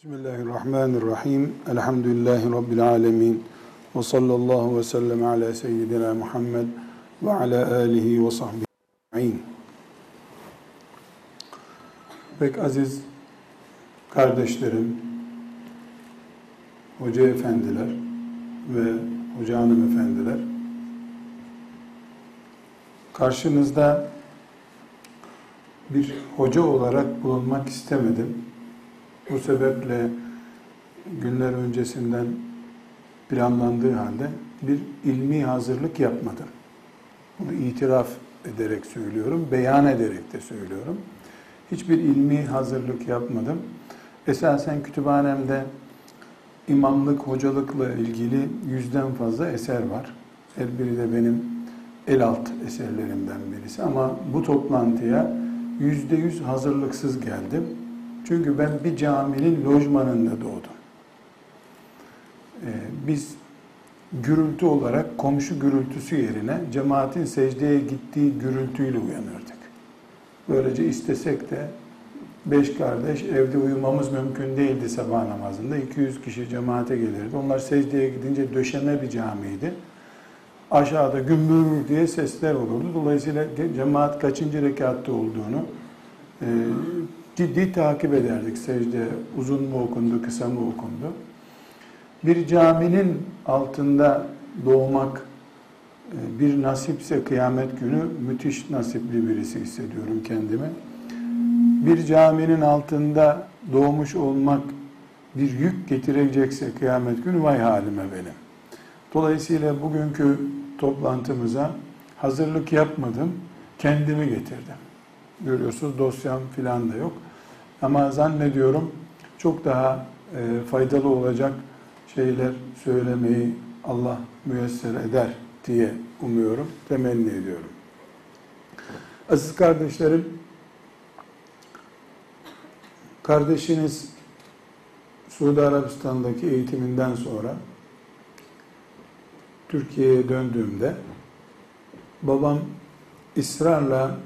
Bismillahirrahmanirrahim. Elhamdülillahi Rabbil alemin. Ve sallallahu ve sellem ala seyyidina Muhammed ve ala alihi ve sahbihi. Pek aziz kardeşlerim, hoca efendiler ve hoca hanımefendiler, karşınızda bir hoca olarak bulunmak istemedim. Bu sebeple günler öncesinden planlandığı halde bir ilmi hazırlık yapmadım. Bunu itiraf ederek söylüyorum, beyan ederek de söylüyorum. Hiçbir ilmi hazırlık yapmadım. Esasen kütüphanemde imamlık, hocalıkla ilgili yüzden fazla eser var. Her biri de benim el alt eserlerimden birisi. Ama bu toplantıya yüzde yüz hazırlıksız geldim. Çünkü ben bir caminin lojmanında doğdum. Ee, biz gürültü olarak komşu gürültüsü yerine cemaatin secdeye gittiği gürültüyle uyanırdık. Böylece istesek de beş kardeş evde uyumamız mümkün değildi sabah namazında. 200 kişi cemaate gelirdi. Onlar secdeye gidince döşeme bir camiydi. Aşağıda gümbür diye sesler olurdu. Dolayısıyla cemaat kaçıncı rekatta olduğunu e, ciddi takip ederdik secde. Uzun mu okundu, kısa mı okundu. Bir caminin altında doğmak e, bir nasipse kıyamet günü müthiş nasipli birisi hissediyorum kendimi. Bir caminin altında doğmuş olmak bir yük getirecekse kıyamet günü vay halime benim. Dolayısıyla bugünkü toplantımıza hazırlık yapmadım, kendimi getirdim. Görüyorsunuz dosyam filan da yok. Ama zannediyorum çok daha e, faydalı olacak şeyler söylemeyi Allah müyesser eder diye umuyorum, temenni ediyorum. Aziz kardeşlerim, kardeşiniz Suudi Arabistan'daki eğitiminden sonra Türkiye'ye döndüğümde babam ısrarla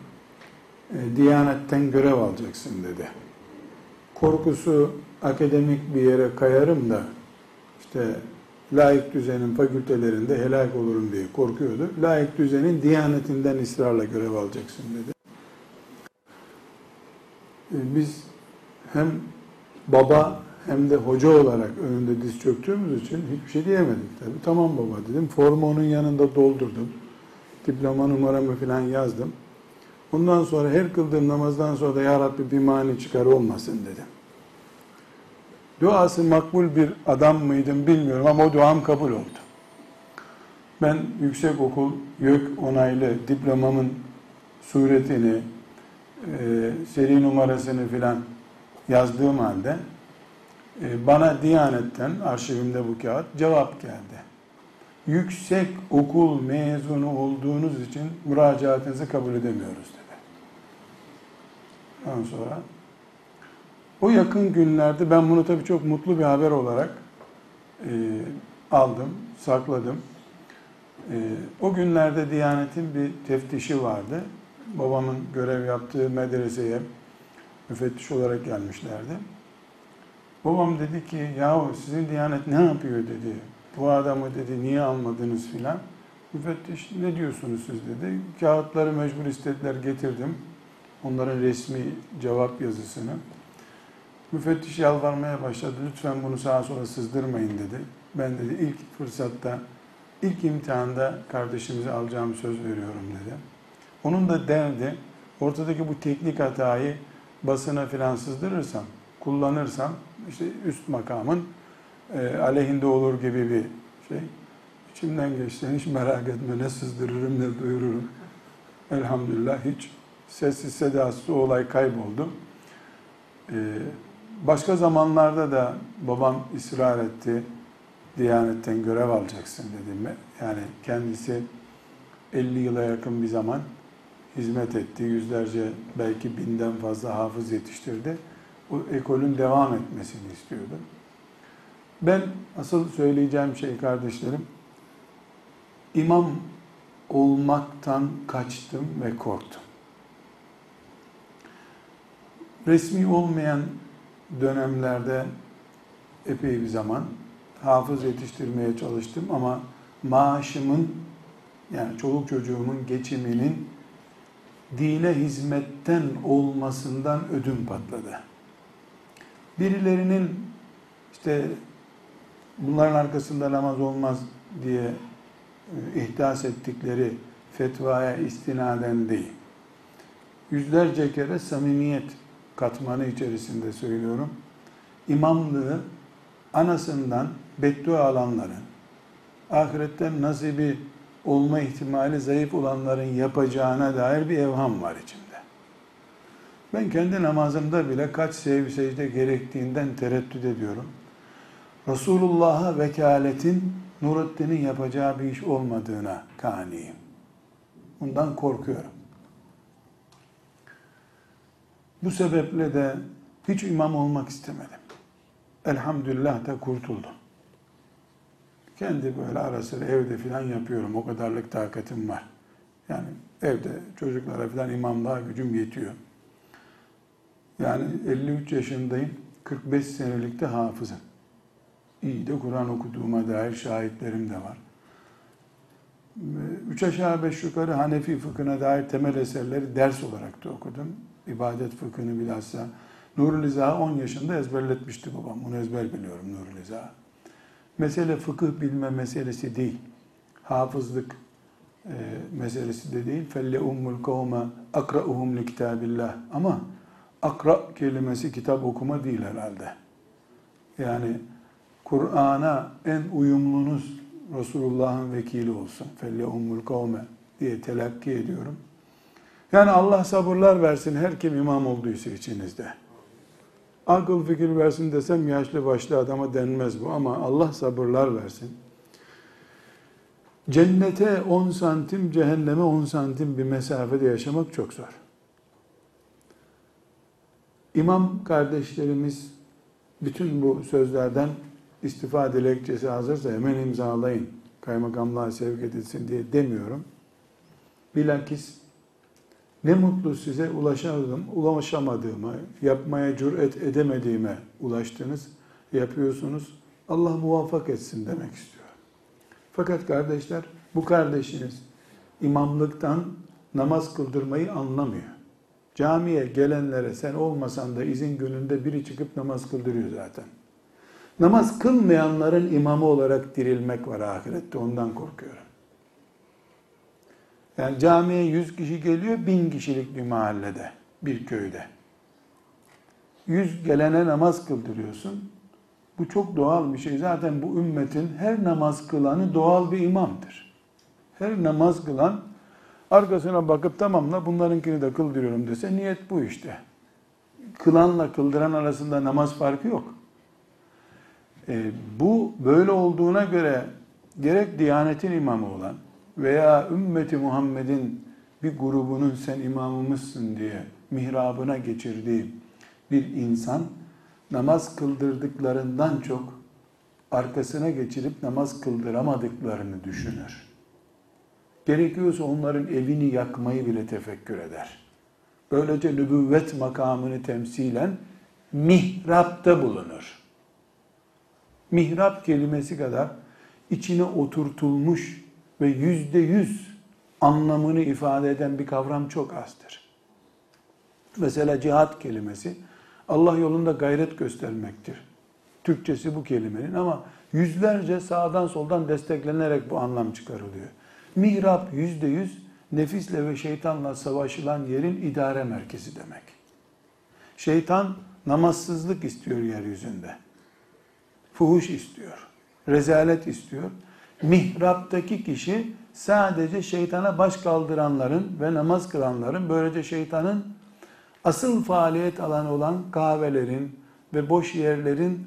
e, Diyanetten görev alacaksın dedi. Korkusu akademik bir yere kayarım da işte laik düzenin fakültelerinde helak olurum diye korkuyordu. Laik düzenin diyanetinden ısrarla görev alacaksın dedi. E, biz hem baba hem de hoca olarak önünde diz çöktüğümüz için hiçbir şey diyemedik tabii. Tamam baba dedim. Formu onun yanında doldurdum. Diploma numaramı falan yazdım. Bundan sonra her kıldığım namazdan sonra da Ya Rabbi bir mani çıkar olmasın dedim. Duası makbul bir adam mıydım bilmiyorum ama o duam kabul oldu. Ben yüksek okul YÖK onaylı diplomamın suretini, e, seri numarasını filan yazdığım halde e, bana Diyanet'ten arşivimde bu kağıt cevap geldi. Yüksek okul mezunu olduğunuz için müracaatınızı kabul edemiyoruz dedi. Ondan sonra o yakın günlerde ben bunu tabii çok mutlu bir haber olarak e, aldım, sakladım. E, o günlerde Diyanet'in bir teftişi vardı. Babamın görev yaptığı medreseye müfettiş olarak gelmişlerdi. Babam dedi ki yahu sizin Diyanet ne yapıyor dedi. Bu adamı dedi niye almadınız filan. Müfettiş ne diyorsunuz siz dedi. Kağıtları mecbur istediler getirdim. Onların resmi cevap yazısını. Müfettiş yalvarmaya başladı. Lütfen bunu sağa sola sızdırmayın dedi. Ben dedi ilk fırsatta, ilk imtihanda kardeşimizi alacağım söz veriyorum dedi. Onun da derdi ortadaki bu teknik hatayı basına filan sızdırırsam, kullanırsam işte üst makamın e, aleyhinde olur gibi bir şey. İçimden geçti. Hiç merak etme ne sızdırırım ne duyururum. Elhamdülillah hiç sessiz sedasız o olay kayboldu. Ee, başka zamanlarda da babam ısrar etti. Diyanetten görev alacaksın dedi. Yani kendisi 50 yıla yakın bir zaman hizmet etti. Yüzlerce belki binden fazla hafız yetiştirdi. O ekolün devam etmesini istiyordu. Ben asıl söyleyeceğim şey kardeşlerim, imam olmaktan kaçtım ve korktum. Resmi olmayan dönemlerde epey bir zaman. Hafız yetiştirmeye çalıştım ama maaşımın yani çoluk çocuğumun geçiminin dine hizmetten olmasından ödüm patladı. Birilerinin işte bunların arkasında namaz olmaz diye e, ihdas ettikleri fetvaya istinaden değil. Yüzlerce kere samimiyet katmanı içerisinde söylüyorum. İmamlığı anasından beddua alanların, ahiretten nasibi olma ihtimali zayıf olanların yapacağına dair bir evham var içimde. Ben kendi namazımda bile kaç sev secde gerektiğinden tereddüt ediyorum. Resulullah'a vekaletin Nurettin'in yapacağı bir iş olmadığına kaniyim. Bundan korkuyorum. Bu sebeple de hiç imam olmak istemedim. Elhamdülillah da kurtuldum. Kendi böyle ara sıra evde filan yapıyorum. O kadarlık takatim var. Yani evde çocuklara filan imamlığa gücüm yetiyor. Yani 53 yaşındayım. 45 senelikte hafızım. İyi de Kur'an okuduğuma dair şahitlerim de var. Üç aşağı beş yukarı Hanefi fıkhına dair temel eserleri ders olarak da okudum. İbadet fıkhını bilhassa. Nurul İza 10 yaşında ezberletmişti babam. Onu ezber biliyorum Nurul İza. Mesele fıkıh bilme meselesi değil. Hafızlık e, meselesi de değil. Felle ummul kavme akra'uhum li kitabillah. Ama akra kelimesi kitap okuma değil herhalde. Yani Kur'an'a en uyumlunuz Resulullah'ın vekili olsun. Felle ummul kavme diye telakki ediyorum. Yani Allah sabırlar versin her kim imam olduysa içinizde. Akıl fikir versin desem yaşlı başlı adama denmez bu ama Allah sabırlar versin. Cennete 10 santim, cehenneme 10 santim bir mesafede yaşamak çok zor. İmam kardeşlerimiz bütün bu sözlerden istifa dilekçesi hazırsa hemen imzalayın. Kaymakamlığa sevk edilsin diye demiyorum. Bilakis ne mutlu size ulaşamadım, ulaşamadığımı, yapmaya cüret edemediğime ulaştınız, yapıyorsunuz. Allah muvaffak etsin demek istiyor. Fakat kardeşler, bu kardeşiniz imamlıktan namaz kıldırmayı anlamıyor. Camiye gelenlere sen olmasan da izin gününde biri çıkıp namaz kıldırıyor zaten. Namaz kılmayanların imamı olarak dirilmek var ahirette ondan korkuyorum. Yani camiye 100 kişi geliyor, bin kişilik bir mahallede, bir köyde. 100 gelene namaz kıldırıyorsun. Bu çok doğal bir şey. Zaten bu ümmetin her namaz kılanı doğal bir imamdır. Her namaz kılan arkasına bakıp tamamla bunlarınkini de kıldırıyorum dese niyet bu işte. Kılanla kıldıran arasında namaz farkı yok. E, bu böyle olduğuna göre gerek Diyanet'in imamı olan veya ümmeti Muhammed'in bir grubunun sen imamımızsın diye mihrabına geçirdiği bir insan namaz kıldırdıklarından çok arkasına geçirip namaz kıldıramadıklarını düşünür. Gerekiyorsa onların evini yakmayı bile tefekkür eder. Böylece nübüvvet makamını temsilen mihrapta bulunur. Mihrap kelimesi kadar içine oturtulmuş ve yüzde yüz anlamını ifade eden bir kavram çok azdır. Mesela cihat kelimesi Allah yolunda gayret göstermektir. Türkçesi bu kelimenin ama yüzlerce sağdan soldan desteklenerek bu anlam çıkarılıyor. Mihrap yüzde yüz nefisle ve şeytanla savaşılan yerin idare merkezi demek. Şeytan namazsızlık istiyor yeryüzünde. Fuhuş istiyor. Rezalet istiyor mihraptaki kişi sadece şeytana baş kaldıranların ve namaz kılanların böylece şeytanın asıl faaliyet alanı olan kahvelerin ve boş yerlerin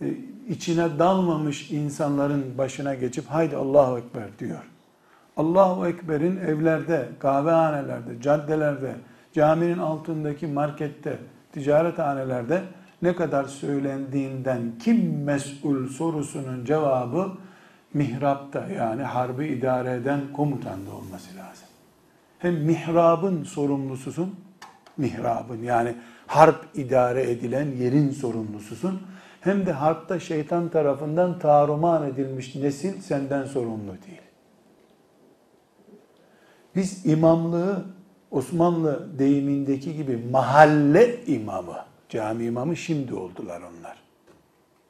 e, içine dalmamış insanların başına geçip haydi Allahu Ekber diyor. Allahu Ekber'in evlerde, kahvehanelerde, caddelerde, caminin altındaki markette, ticarethanelerde ne kadar söylendiğinden kim mesul sorusunun cevabı mihrapta yani harbi idare eden komutanda olması lazım. Hem mihrabın sorumlususun, mihrabın yani harp idare edilen yerin sorumlususun. hem de harpta şeytan tarafından taruman edilmiş nesil senden sorumlu değil. Biz imamlığı Osmanlı deyimindeki gibi mahalle imamı, cami imamı şimdi oldular onlar.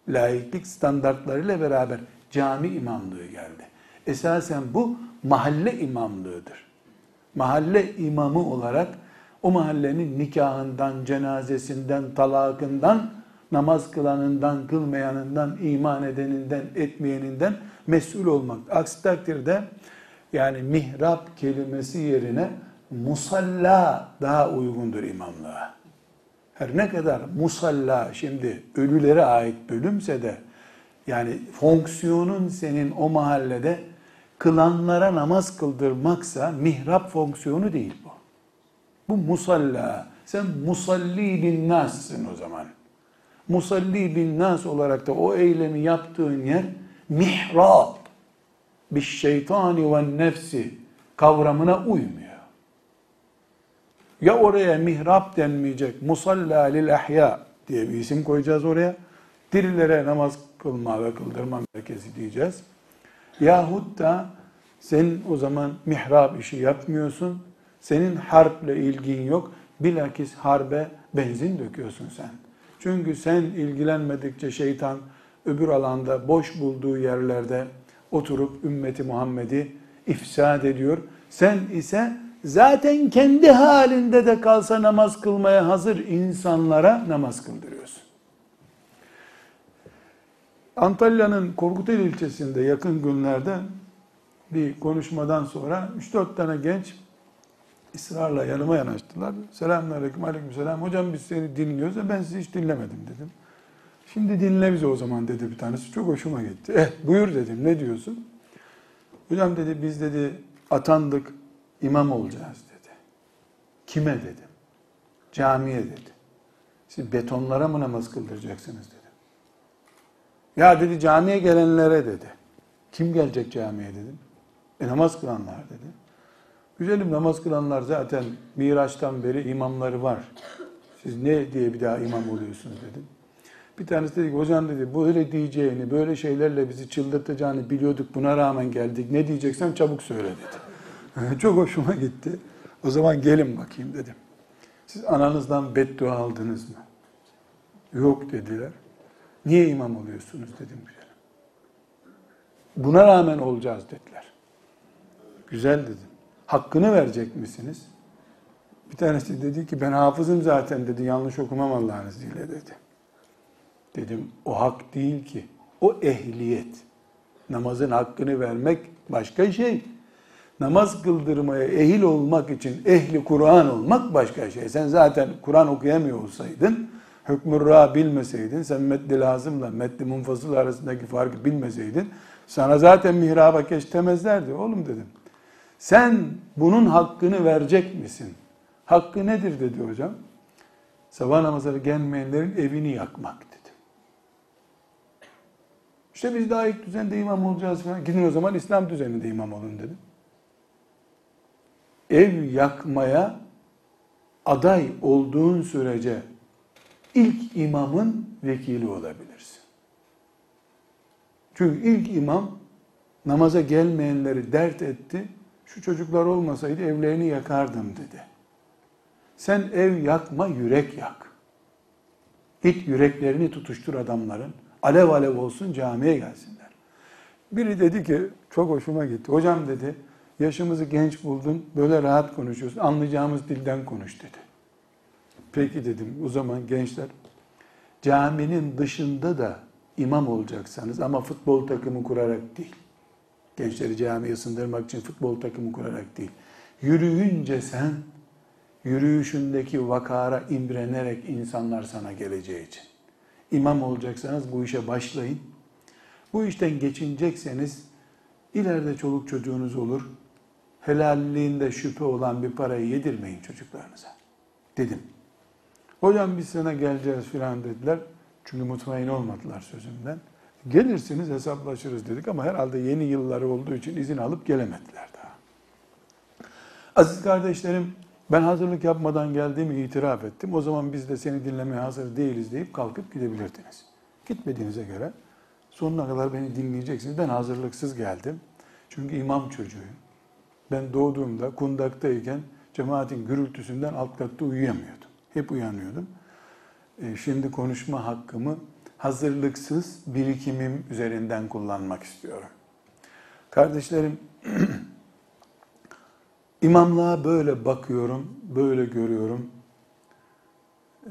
Laiklik standartlarıyla beraber cami imamlığı geldi. Esasen bu mahalle imamlığıdır. Mahalle imamı olarak o mahallenin nikahından, cenazesinden, talakından, namaz kılanından, kılmayanından, iman edeninden, etmeyeninden mesul olmak. Aksi takdirde yani mihrap kelimesi yerine musalla daha uygundur imamlığa. Her ne kadar musalla şimdi ölülere ait bölümse de yani fonksiyonun senin o mahallede kılanlara namaz kıldırmaksa mihrap fonksiyonu değil bu. Bu musalla. Sen musalli bin nassın o zaman. Musalli bin nas olarak da o eylemi yaptığın yer mihrap. Bir şeytani ve nefsi kavramına uymuyor. Ya oraya mihrap denmeyecek, musalla lil ahya diye bir isim koyacağız oraya. Dirilere namaz kılma ve kıldırma merkezi diyeceğiz. Yahut da sen o zaman mihrap işi yapmıyorsun. Senin harple ilgin yok. Bilakis harbe benzin döküyorsun sen. Çünkü sen ilgilenmedikçe şeytan öbür alanda boş bulduğu yerlerde oturup ümmeti Muhammed'i ifsad ediyor. Sen ise zaten kendi halinde de kalsa namaz kılmaya hazır insanlara namaz kıldırıyorsun. Antalya'nın Korkuteli ilçesinde yakın günlerde bir konuşmadan sonra 3-4 tane genç ısrarla yanıma yanaştılar. Selamünaleyküm, aleykümselam. Hocam biz seni dinliyoruz da ben sizi hiç dinlemedim dedim. Şimdi dinle bizi o zaman dedi bir tanesi. Çok hoşuma gitti. Eh buyur dedim. Ne diyorsun? Hocam dedi biz dedi atandık imam olacağız dedi. Kime dedim. Camiye dedi. Siz betonlara mı namaz kıldıracaksınız. Ya dedi camiye gelenlere dedi. Kim gelecek camiye dedim. E namaz kılanlar dedi. Güzelim namaz kılanlar zaten Miraç'tan beri imamları var. Siz ne diye bir daha imam oluyorsunuz dedim. Bir tanesi dedi ki hocam dedi böyle diyeceğini, böyle şeylerle bizi çıldırtacağını biliyorduk. Buna rağmen geldik. Ne diyeceksen çabuk söyle dedi. Çok hoşuma gitti. O zaman gelin bakayım dedim. Siz ananızdan beddua aldınız mı? Yok dediler. Niye imam oluyorsunuz dedim. Buna rağmen olacağız dediler. Güzel dedim. Hakkını verecek misiniz? Bir tanesi dedi ki ben hafızım zaten dedi yanlış okumam Allah'ın izniyle dedi. Dedim o hak değil ki. O ehliyet. Namazın hakkını vermek başka şey. Namaz kıldırmaya ehil olmak için ehli Kur'an olmak başka şey. Sen zaten Kur'an okuyamıyor olsaydın, hükmü bilmeseydin, sen meddi lazımla meddi munfasıl arasındaki farkı bilmeseydin, sana zaten mihraba geç demezlerdi. Oğlum dedim. Sen bunun hakkını verecek misin? Hakkı nedir dedi hocam. Sabah namazları gelmeyenlerin evini yakmak dedi. İşte biz daha ilk düzende imam olacağız falan. Gidin o zaman İslam düzeninde imam olun dedim. Ev yakmaya aday olduğun sürece ilk imamın vekili olabilirsin. Çünkü ilk imam namaza gelmeyenleri dert etti şu çocuklar olmasaydı evlerini yakardım dedi. Sen ev yakma, yürek yak. Git yüreklerini tutuştur adamların. Alev alev olsun camiye gelsinler. Biri dedi ki çok hoşuma gitti. Hocam dedi yaşımızı genç buldun böyle rahat konuşuyorsun. Anlayacağımız dilden konuş dedi. Peki dedim o zaman gençler caminin dışında da imam olacaksanız ama futbol takımı kurarak değil gençleri camiye sındırmak için futbol takımı kurarak değil. Yürüyünce sen yürüyüşündeki vakara imrenerek insanlar sana geleceği için. İmam olacaksanız bu işe başlayın. Bu işten geçinecekseniz ileride çoluk çocuğunuz olur. Helalliğinde şüphe olan bir parayı yedirmeyin çocuklarınıza. Dedim. Hocam biz sana geleceğiz filan dediler. Çünkü mutmain olmadılar sözümden. Gelirsiniz hesaplaşırız dedik ama herhalde yeni yılları olduğu için izin alıp gelemediler daha. Aziz kardeşlerim ben hazırlık yapmadan geldiğimi itiraf ettim. O zaman biz de seni dinlemeye hazır değiliz deyip kalkıp gidebilirdiniz. Gitmediğinize göre sonuna kadar beni dinleyeceksiniz. Ben hazırlıksız geldim. Çünkü imam çocuğuyum. Ben doğduğumda kundaktayken cemaatin gürültüsünden alt katta uyuyamıyordum. Hep uyanıyordum. E, şimdi konuşma hakkımı hazırlıksız birikimim üzerinden kullanmak istiyorum. Kardeşlerim, imamlığa böyle bakıyorum, böyle görüyorum.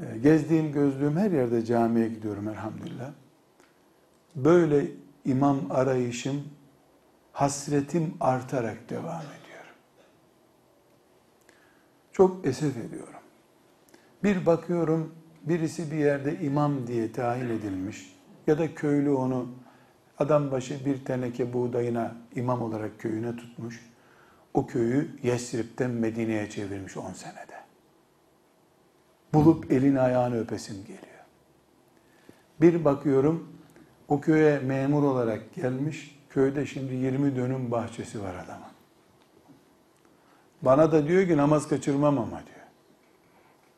E, gezdiğim, gözlüğüm her yerde camiye gidiyorum elhamdülillah. Böyle imam arayışım, hasretim artarak devam ediyor. Çok esef ediyorum. Bir bakıyorum birisi bir yerde imam diye tayin edilmiş ya da köylü onu adam başı bir teneke buğdayına imam olarak köyüne tutmuş. O köyü Yesrib'den Medine'ye çevirmiş 10 senede. Bulup elini ayağını öpesim geliyor. Bir bakıyorum o köye memur olarak gelmiş. Köyde şimdi 20 dönüm bahçesi var adamın. Bana da diyor ki namaz kaçırmam ama diyor.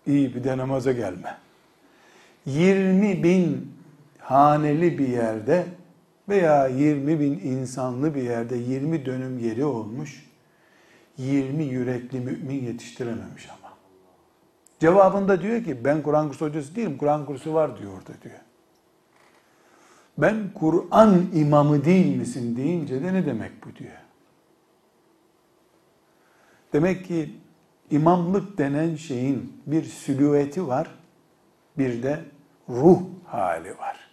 İyi bir de namaza gelme. 20 bin haneli bir yerde veya 20 bin insanlı bir yerde 20 dönüm yeri olmuş. 20 yürekli mümin yetiştirememiş ama. Cevabında diyor ki ben Kur'an kursu hocası değilim. Kur'an kursu var diyor orada diyor. Ben Kur'an imamı değil misin deyince de ne demek bu diyor. Demek ki imamlık denen şeyin bir silüeti var, bir de ruh hali var.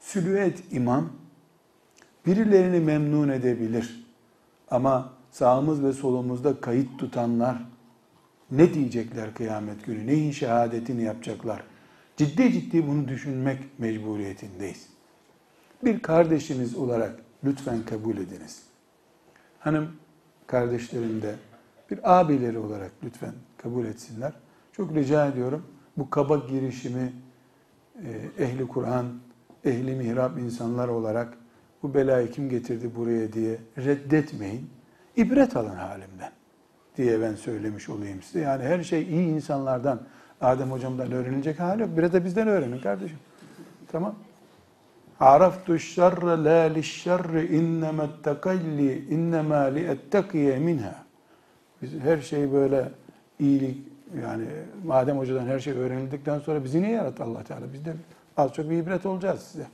Silüet imam birilerini memnun edebilir. Ama sağımız ve solumuzda kayıt tutanlar ne diyecekler kıyamet günü? Neyin şehadetini yapacaklar? Ciddi ciddi bunu düşünmek mecburiyetindeyiz. Bir kardeşiniz olarak lütfen kabul ediniz. Hanım kardeşlerim de bir abileri olarak lütfen kabul etsinler. Çok rica ediyorum bu kaba girişimi e, ehli Kur'an, ehli mihrab insanlar olarak bu belayı kim getirdi buraya diye reddetmeyin. İbret alın halimden diye ben söylemiş olayım size. Yani her şey iyi insanlardan, Adem hocamdan öğrenilecek hali yok. Bir de bizden öğrenin kardeşim. Tamam. Araftu şerre la lişşerri inneme tekalli innema li ettekiye minha. Biz her şey böyle iyilik yani madem hocadan her şey öğrenildikten sonra bizi niye yarattı Allah Teala? Biz de az çok bir ibret olacağız size.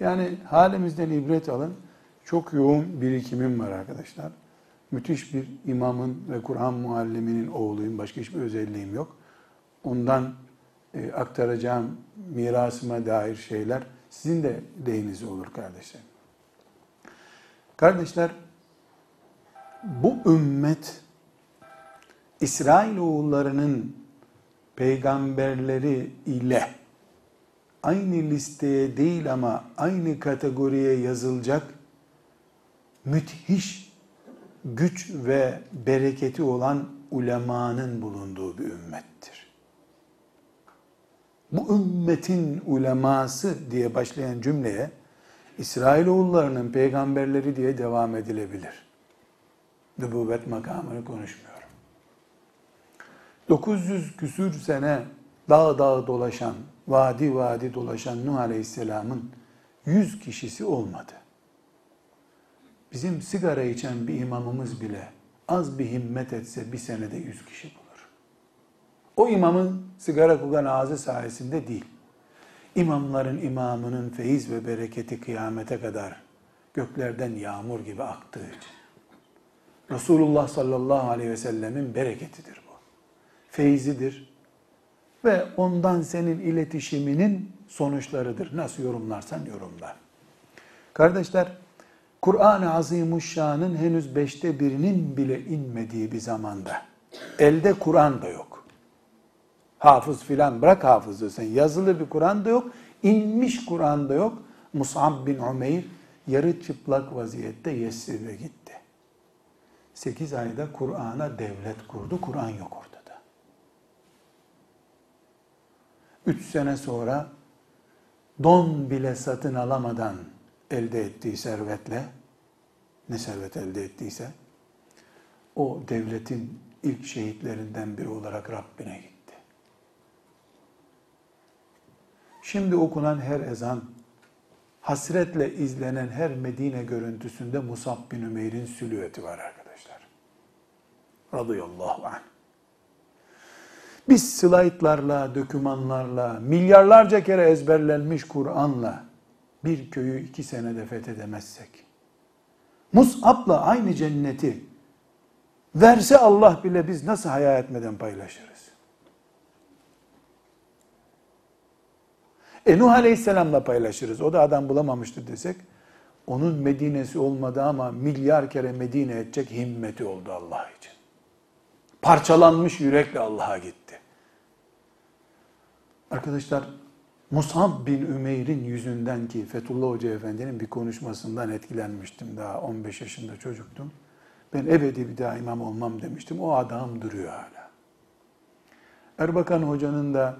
Yani halimizden ibret alın. Çok yoğun birikimim var arkadaşlar. Müthiş bir imamın ve Kur'an mualliminin oğluyum. Başka hiçbir özelliğim yok. Ondan e, aktaracağım mirasıma dair şeyler sizin de lehinize olur kardeşler. Kardeşler, bu ümmet İsrail oğullarının peygamberleri ile aynı listeye değil ama aynı kategoriye yazılacak müthiş güç ve bereketi olan ulemanın bulunduğu bir ümmettir. Bu ümmetin uleması diye başlayan cümleye İsrailoğullarının peygamberleri diye devam edilebilir. Nübüvvet makamını konuşmuyorum. 900 küsür sene dağ dağ dolaşan, vadi vadi dolaşan Nuh Aleyhisselam'ın 100 kişisi olmadı. Bizim sigara içen bir imamımız bile az bir himmet etse bir senede 100 kişi bulur. O imamın sigara kokan ağzı sayesinde değil. İmamların imamının feyiz ve bereketi kıyamete kadar göklerden yağmur gibi aktığı için. Resulullah sallallahu aleyhi ve sellemin bereketidir bu feyzidir ve ondan senin iletişiminin sonuçlarıdır. Nasıl yorumlarsan yorumla. Kardeşler, Kur'an-ı Azimuşşan'ın henüz beşte birinin bile inmediği bir zamanda, elde Kur'an da yok. Hafız filan bırak hafızı sen, yazılı bir Kur'an da yok, inmiş Kur'an da yok. Mus'ab bin Umeyr yarı çıplak vaziyette Yesrib'e gitti. Sekiz ayda Kur'an'a devlet kurdu, Kur'an yok orada. 3 sene sonra don bile satın alamadan elde ettiği servetle ne servet elde ettiyse o devletin ilk şehitlerinden biri olarak Rabbine gitti. Şimdi okunan her ezan, hasretle izlenen her Medine görüntüsünde Musab bin Ümeyr'in silüeti var arkadaşlar. Radıyallahu anh. Biz slaytlarla, dokümanlarla, milyarlarca kere ezberlenmiş Kur'an'la bir köyü iki senede fethedemezsek, Mus'ab'la aynı cenneti verse Allah bile biz nasıl hayal etmeden paylaşırız? E Nuh Aleyhisselam'la paylaşırız. O da adam bulamamıştı desek, onun Medine'si olmadı ama milyar kere Medine edecek himmeti oldu Allah için. Parçalanmış yürekle Allah'a gitti. Arkadaşlar Musab bin Ümeyr'in yüzünden ki Fethullah Hoca Efendi'nin bir konuşmasından etkilenmiştim. Daha 15 yaşında çocuktum. Ben ebedi bir daha imam olmam demiştim. O adam duruyor hala. Erbakan Hoca'nın da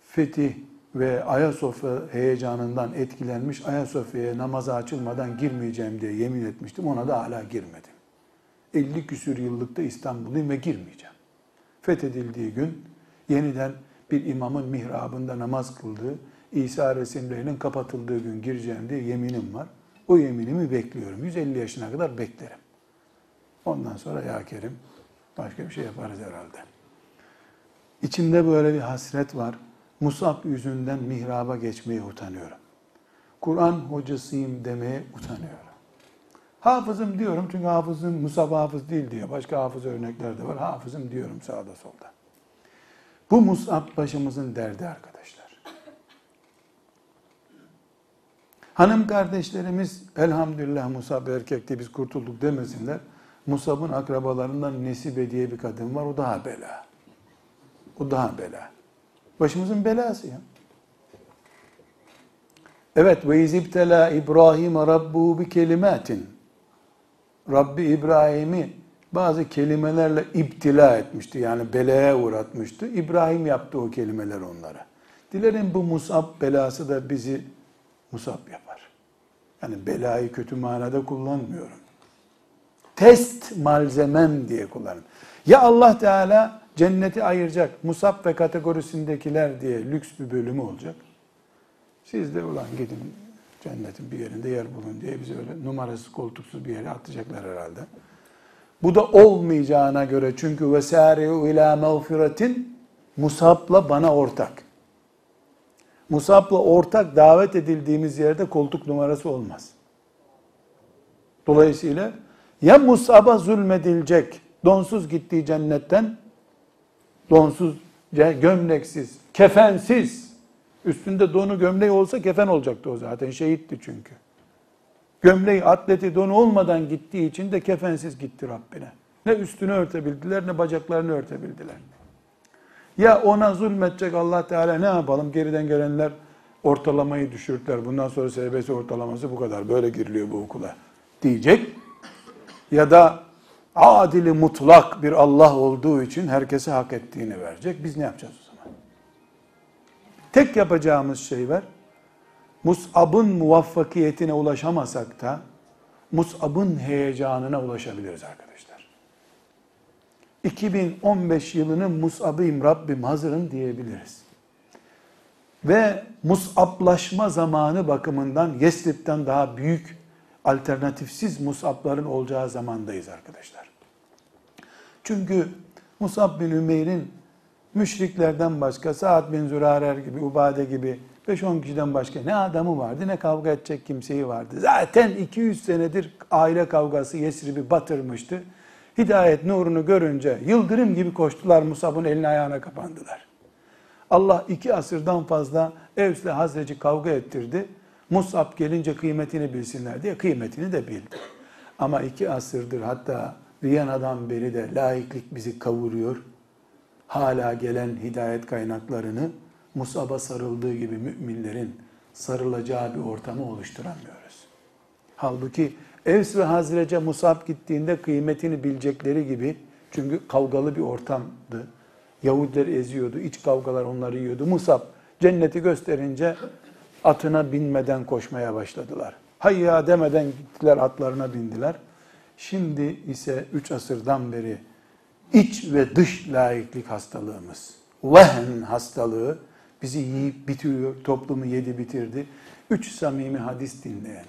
fetih ve Ayasofya heyecanından etkilenmiş Ayasofya'ya namaza açılmadan girmeyeceğim diye yemin etmiştim. Ona da hala girmedim. 50 küsür yıllıkta İstanbulluyum ve girmeyeceğim. Fethedildiği gün yeniden bir imamın mihrabında namaz kıldığı, İsa resimlerinin kapatıldığı gün gireceğim diye yeminim var. O yeminimi bekliyorum. 150 yaşına kadar beklerim. Ondan sonra ya Kerim başka bir şey yaparız herhalde. İçimde böyle bir hasret var. Musab yüzünden mihraba geçmeye utanıyorum. Kur'an hocasıyım demeye utanıyorum. Hafızım diyorum çünkü hafızım Musab hafız değil diyor. Başka hafız örnekler de var. Hafızım diyorum sağda solda. Bu Musab başımızın derdi arkadaşlar. Hanım kardeşlerimiz elhamdülillah Musab erkekti biz kurtulduk demesinler. Musab'ın akrabalarından Nesibe diye bir kadın var o daha bela. O daha bela. Başımızın belası ya. Evet ve izibtela İbrahim Rabbu bi kelimatin. Rabbi İbrahim'i bazı kelimelerle iptila etmişti. Yani belaya uğratmıştı. İbrahim yaptı o kelimeler onlara. Dilerim bu Musab belası da bizi Musab yapar. Yani belayı kötü manada kullanmıyorum. Test malzemem diye kullanın. Ya Allah Teala cenneti ayıracak, Musab ve kategorisindekiler diye lüks bir bölümü olacak. Siz de ulan gidin cennetin bir yerinde yer bulun diye bizi öyle numarası koltuksuz bir yere atacaklar herhalde. Bu da olmayacağına göre çünkü vesari'u ila mağfiretin Musab'la bana ortak. Musab'la ortak davet edildiğimiz yerde koltuk numarası olmaz. Dolayısıyla ya Musab'a zulmedilecek, donsuz gittiği cennetten, donsuz, gömleksiz, kefensiz, üstünde donu gömleği olsa kefen olacaktı o zaten, şehitti çünkü. Gömleği, atleti, donu olmadan gittiği için de kefensiz gitti Rabbine. Ne üstünü örtebildiler ne bacaklarını örtebildiler. Ya ona zulmetecek Allah Teala ne yapalım? Geriden gelenler ortalamayı düşürtler. Bundan sonra SBS ortalaması bu kadar. Böyle giriliyor bu okula diyecek. Ya da adili mutlak bir Allah olduğu için herkese hak ettiğini verecek. Biz ne yapacağız? Tek yapacağımız şey var. Mus'ab'ın muvaffakiyetine ulaşamasak da Mus'ab'ın heyecanına ulaşabiliriz arkadaşlar. 2015 yılının Mus'ab'ıyım Rabbim hazırım diyebiliriz. Ve Mus'ablaşma zamanı bakımından Yesrib'den daha büyük alternatifsiz Mus'abların olacağı zamandayız arkadaşlar. Çünkü Mus'ab bin Ümeyr'in müşriklerden başka Sa'd bin Zürarer gibi, Ubade gibi 5-10 kişiden başka ne adamı vardı ne kavga edecek kimseyi vardı. Zaten 200 senedir aile kavgası Yesrib'i batırmıştı. Hidayet nurunu görünce yıldırım gibi koştular Musab'ın eline ayağına kapandılar. Allah iki asırdan fazla Evs'le Hazreci kavga ettirdi. Musab gelince kıymetini bilsinler diye kıymetini de bildi. Ama iki asırdır hatta Viyana'dan beri de laiklik bizi kavuruyor. Hala gelen hidayet kaynaklarını Musab'a sarıldığı gibi müminlerin sarılacağı bir ortamı oluşturamıyoruz. Halbuki Evs ve Hazrece Musab gittiğinde kıymetini bilecekleri gibi çünkü kavgalı bir ortamdı. Yahudiler eziyordu, iç kavgalar onları yiyordu. Musab cenneti gösterince atına binmeden koşmaya başladılar. Hayya demeden gittiler atlarına bindiler. Şimdi ise üç asırdan beri iç ve dış laiklik hastalığımız, vehen hastalığı bizi yiyip bitiriyor, toplumu yedi bitirdi. üç samimi hadis dinleyen,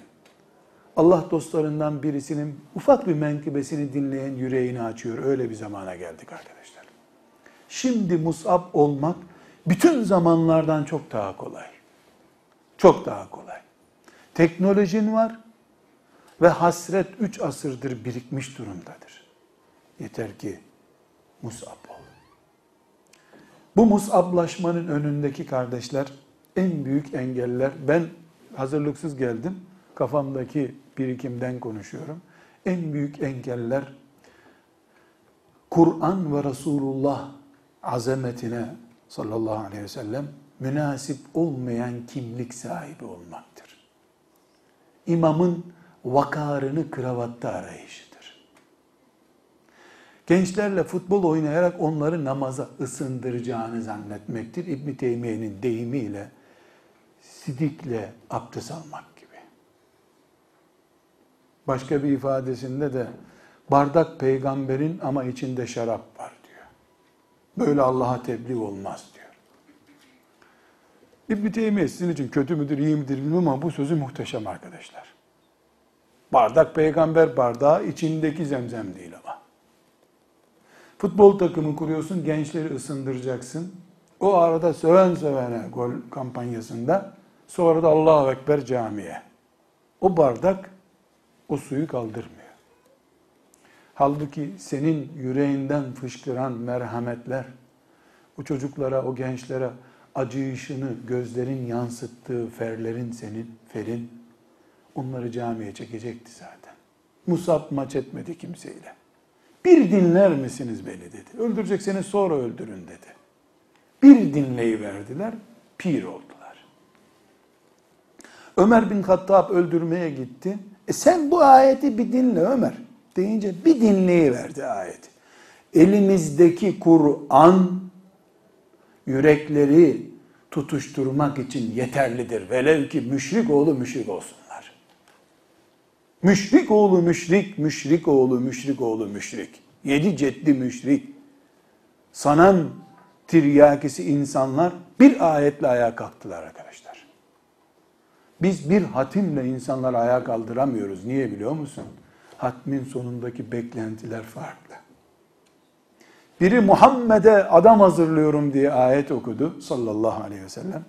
Allah dostlarından birisinin ufak bir menkıbesini dinleyen yüreğini açıyor. Öyle bir zamana geldik arkadaşlar. Şimdi musab olmak bütün zamanlardan çok daha kolay. Çok daha kolay. Teknolojin var ve hasret üç asırdır birikmiş durumdadır. Yeter ki musab ol. Bu musablaşmanın önündeki kardeşler en büyük engeller. Ben hazırlıksız geldim. Kafamdaki birikimden konuşuyorum. En büyük engeller Kur'an ve Resulullah azametine sallallahu aleyhi ve sellem münasip olmayan kimlik sahibi olmaktır. İmamın vakarını kravatta arayışıdır. Gençlerle futbol oynayarak onları namaza ısındıracağını zannetmektir. İbn Teymiye'nin deyimiyle sidikle abdest almak gibi. Başka bir ifadesinde de bardak peygamberin ama içinde şarap var diyor. Böyle Allah'a tebliğ olmaz diyor. İbn-i Teymiye sizin için kötü müdür, iyi midir bilmiyorum ama bu sözü muhteşem arkadaşlar. Bardak peygamber bardağı içindeki zemzem değil ama. Futbol takımı kuruyorsun, gençleri ısındıracaksın. O arada söven sövene gol kampanyasında sonra da Allahu Ekber camiye. O bardak o suyu kaldırmıyor. Halbuki senin yüreğinden fışkıran merhametler, o çocuklara, o gençlere acıyışını gözlerin yansıttığı ferlerin senin, ferin, onları camiye çekecekti zaten. Musab maç etmedi kimseyle. Bir dinler misiniz beni dedi. Öldürecekseniz sonra öldürün dedi. Bir dinleyi verdiler, pir oldular. Ömer bin Hattab öldürmeye gitti. E sen bu ayeti bir dinle Ömer deyince bir dinleyi verdi ayet. Elimizdeki Kur'an yürekleri tutuşturmak için yeterlidir. Velev ki müşrik oğlu müşrik olsunlar. Müşrik oğlu müşrik, müşrik oğlu müşrik oğlu müşrik. Yedi ceddi müşrik. Sanan tiryakisi insanlar bir ayetle ayağa kalktılar arkadaşlar. Biz bir hatimle insanları ayağa kaldıramıyoruz. Niye biliyor musun? Hatmin sonundaki beklentiler farklı. Biri Muhammed'e adam hazırlıyorum diye ayet okudu sallallahu aleyhi ve sellem.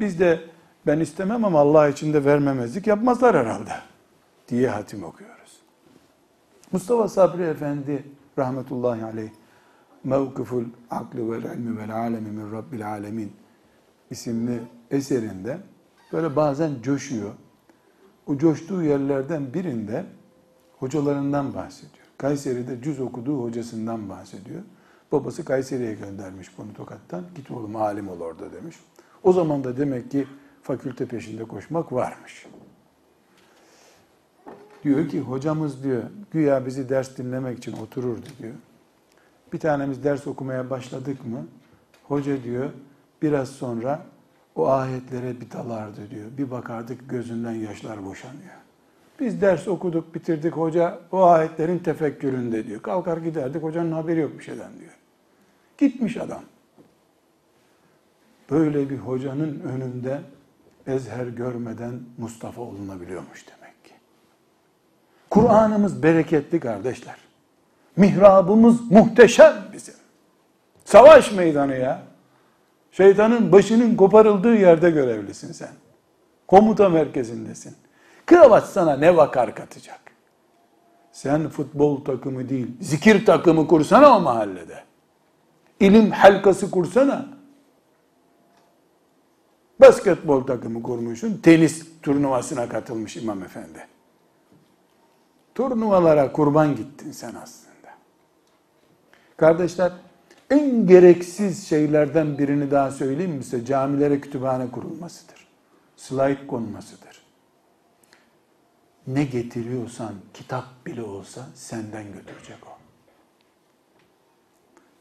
Biz de ben istemem ama Allah için de vermemezlik yapmazlar herhalde diye hatim okuyoruz. Mustafa Sabri Efendi rahmetullahi aleyh Mevkıful Aklı vel İlmi vel Alemi min Rabbil Alemin isimli eserinde böyle bazen coşuyor. O coştuğu yerlerden birinde hocalarından bahsediyor. Kayseri'de cüz okuduğu hocasından bahsediyor. Babası Kayseri'ye göndermiş bunu Tokat'tan. Git oğlum alim ol orada demiş. O zaman da demek ki fakülte peşinde koşmak varmış. Diyor ki hocamız diyor güya bizi ders dinlemek için otururdu diyor. Bir tanemiz ders okumaya başladık mı? Hoca diyor biraz sonra o ayetlere bir dalardı diyor. Bir bakardık gözünden yaşlar boşanıyor. Biz ders okuduk, bitirdik. Hoca o ayetlerin tefekküründe diyor. Kalkar giderdik. Hocanın haberi yok bir şeyden diyor. Gitmiş adam. Böyle bir hocanın önünde ezher görmeden Mustafa olunabiliyormuş demek. Kur'an'ımız bereketli kardeşler. Mihrabımız muhteşem bizim. Savaş meydanı ya. Şeytanın başının koparıldığı yerde görevlisin sen. Komuta merkezindesin. Kravat sana ne vakar katacak? Sen futbol takımı değil, zikir takımı kursana o mahallede. İlim halkası kursana. Basketbol takımı kurmuşsun, tenis turnuvasına katılmış imam efendi. Turnuvalara kurban gittin sen aslında. Kardeşler, en gereksiz şeylerden birini daha söyleyeyim mi size? Camilere kütüphane kurulmasıdır. Slide konmasıdır. Ne getiriyorsan kitap bile olsa senden götürecek o.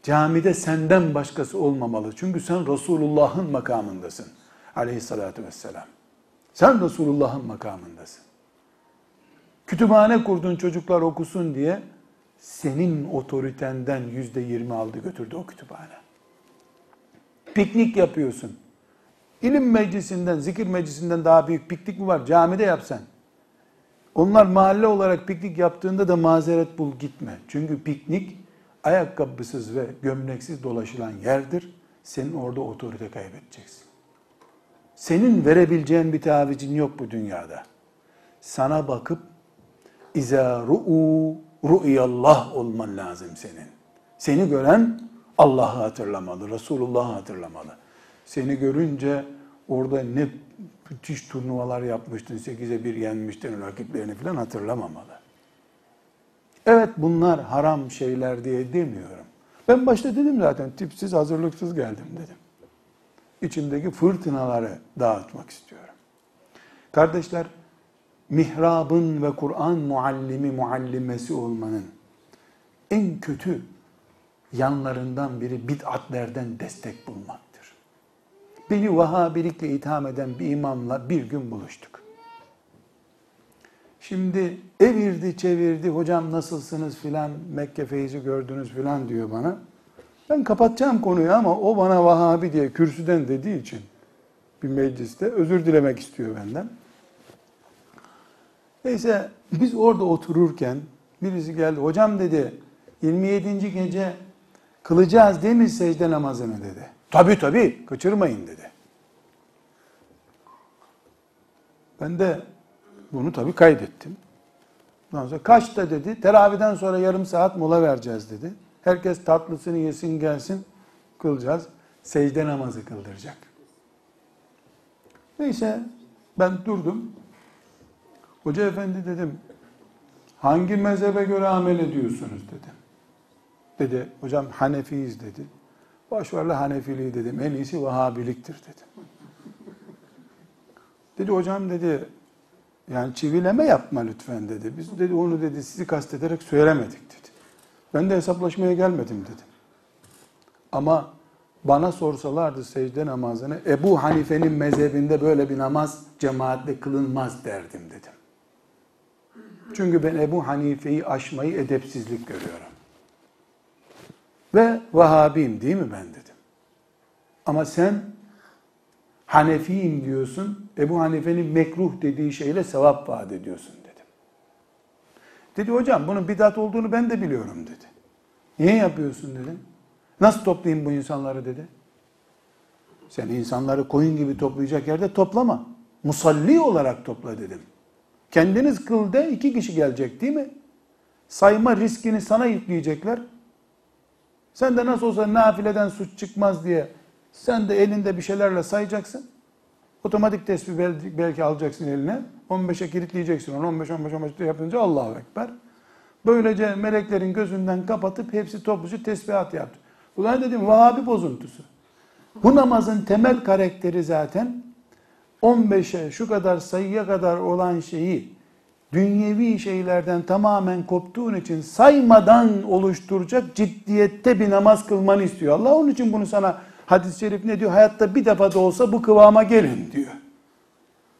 Camide senden başkası olmamalı. Çünkü sen Resulullah'ın makamındasın. Aleyhissalatü vesselam. Sen Resulullah'ın makamındasın. Kütüphane kurdun çocuklar okusun diye senin otoritenden yüzde yirmi aldı götürdü o kütüphane. Piknik yapıyorsun. İlim meclisinden, zikir meclisinden daha büyük piknik mi var? Camide yapsan. Onlar mahalle olarak piknik yaptığında da mazeret bul gitme. Çünkü piknik ayakkabısız ve gömleksiz dolaşılan yerdir. Senin orada otorite kaybedeceksin. Senin verebileceğin bir tavizin yok bu dünyada. Sana bakıp İza ru'u ru'yallah olman lazım senin. Seni gören Allah'ı hatırlamalı, Resulullah'ı hatırlamalı. Seni görünce orada ne müthiş turnuvalar yapmıştın, 8'e 1 yenmiştin rakiplerini falan hatırlamamalı. Evet bunlar haram şeyler diye demiyorum. Ben başta dedim zaten tipsiz hazırlıksız geldim dedim. İçimdeki fırtınaları dağıtmak istiyorum. Kardeşler mihrabın ve Kur'an muallimi muallimesi olmanın en kötü yanlarından biri bid'atlerden destek bulmaktır. Beni Vahabilikle itham eden bir imamla bir gün buluştuk. Şimdi evirdi çevirdi hocam nasılsınız filan Mekke feyzi gördünüz filan diyor bana. Ben kapatacağım konuyu ama o bana Vahabi diye kürsüden dediği için bir mecliste özür dilemek istiyor benden. Neyse biz orada otururken birisi geldi. Hocam dedi 27. gece kılacağız değil mi secde namazını dedi. Tabii tabii kaçırmayın dedi. Ben de bunu tabii kaydettim. Ondan sonra kaçta dedi. Teraviden sonra yarım saat mola vereceğiz dedi. Herkes tatlısını yesin gelsin kılacağız. Secde namazı kıldıracak. Neyse ben durdum. Hoca efendi dedim, hangi mezhebe göre amel ediyorsunuz dedim. Dedi, hocam Hanefiyiz dedi. Başvarla Hanefiliği dedim, en iyisi Vahabiliktir dedim. Dedi hocam dedi, yani çivileme yapma lütfen dedi. Biz dedi onu dedi sizi kastederek söylemedik dedi. Ben de hesaplaşmaya gelmedim dedim. Ama bana sorsalardı secde namazını Ebu Hanife'nin mezhebinde böyle bir namaz cemaatle kılınmaz derdim dedim. Çünkü ben Ebu Hanife'yi aşmayı edepsizlik görüyorum. Ve Vahabiyim değil mi ben dedim. Ama sen Hanefiyim diyorsun. Ebu Hanife'nin mekruh dediği şeyle sevap vaat ediyorsun dedim. Dedi hocam bunun bidat olduğunu ben de biliyorum dedi. Niye yapıyorsun dedim. Nasıl toplayayım bu insanları dedi. Sen insanları koyun gibi toplayacak yerde toplama. Musalli olarak topla dedim. Kendiniz kıl de iki kişi gelecek değil mi? Sayma riskini sana yükleyecekler. Sen de nasıl olsa nafileden suç çıkmaz diye sen de elinde bir şeylerle sayacaksın. Otomatik tesbih belki alacaksın eline. 15'e kilitleyeceksin onu. 15 15 15 yapınca Allahu Ekber. Böylece meleklerin gözünden kapatıp hepsi topluca tesbihat yaptı. Ulan dedim Vahabi bozuntusu. Bu namazın temel karakteri zaten 15'e şu kadar sayıya kadar olan şeyi dünyevi şeylerden tamamen koptuğun için saymadan oluşturacak ciddiyette bir namaz kılmanı istiyor. Allah onun için bunu sana hadis-i şerif ne diyor? Hayatta bir defa da olsa bu kıvama gelin diyor.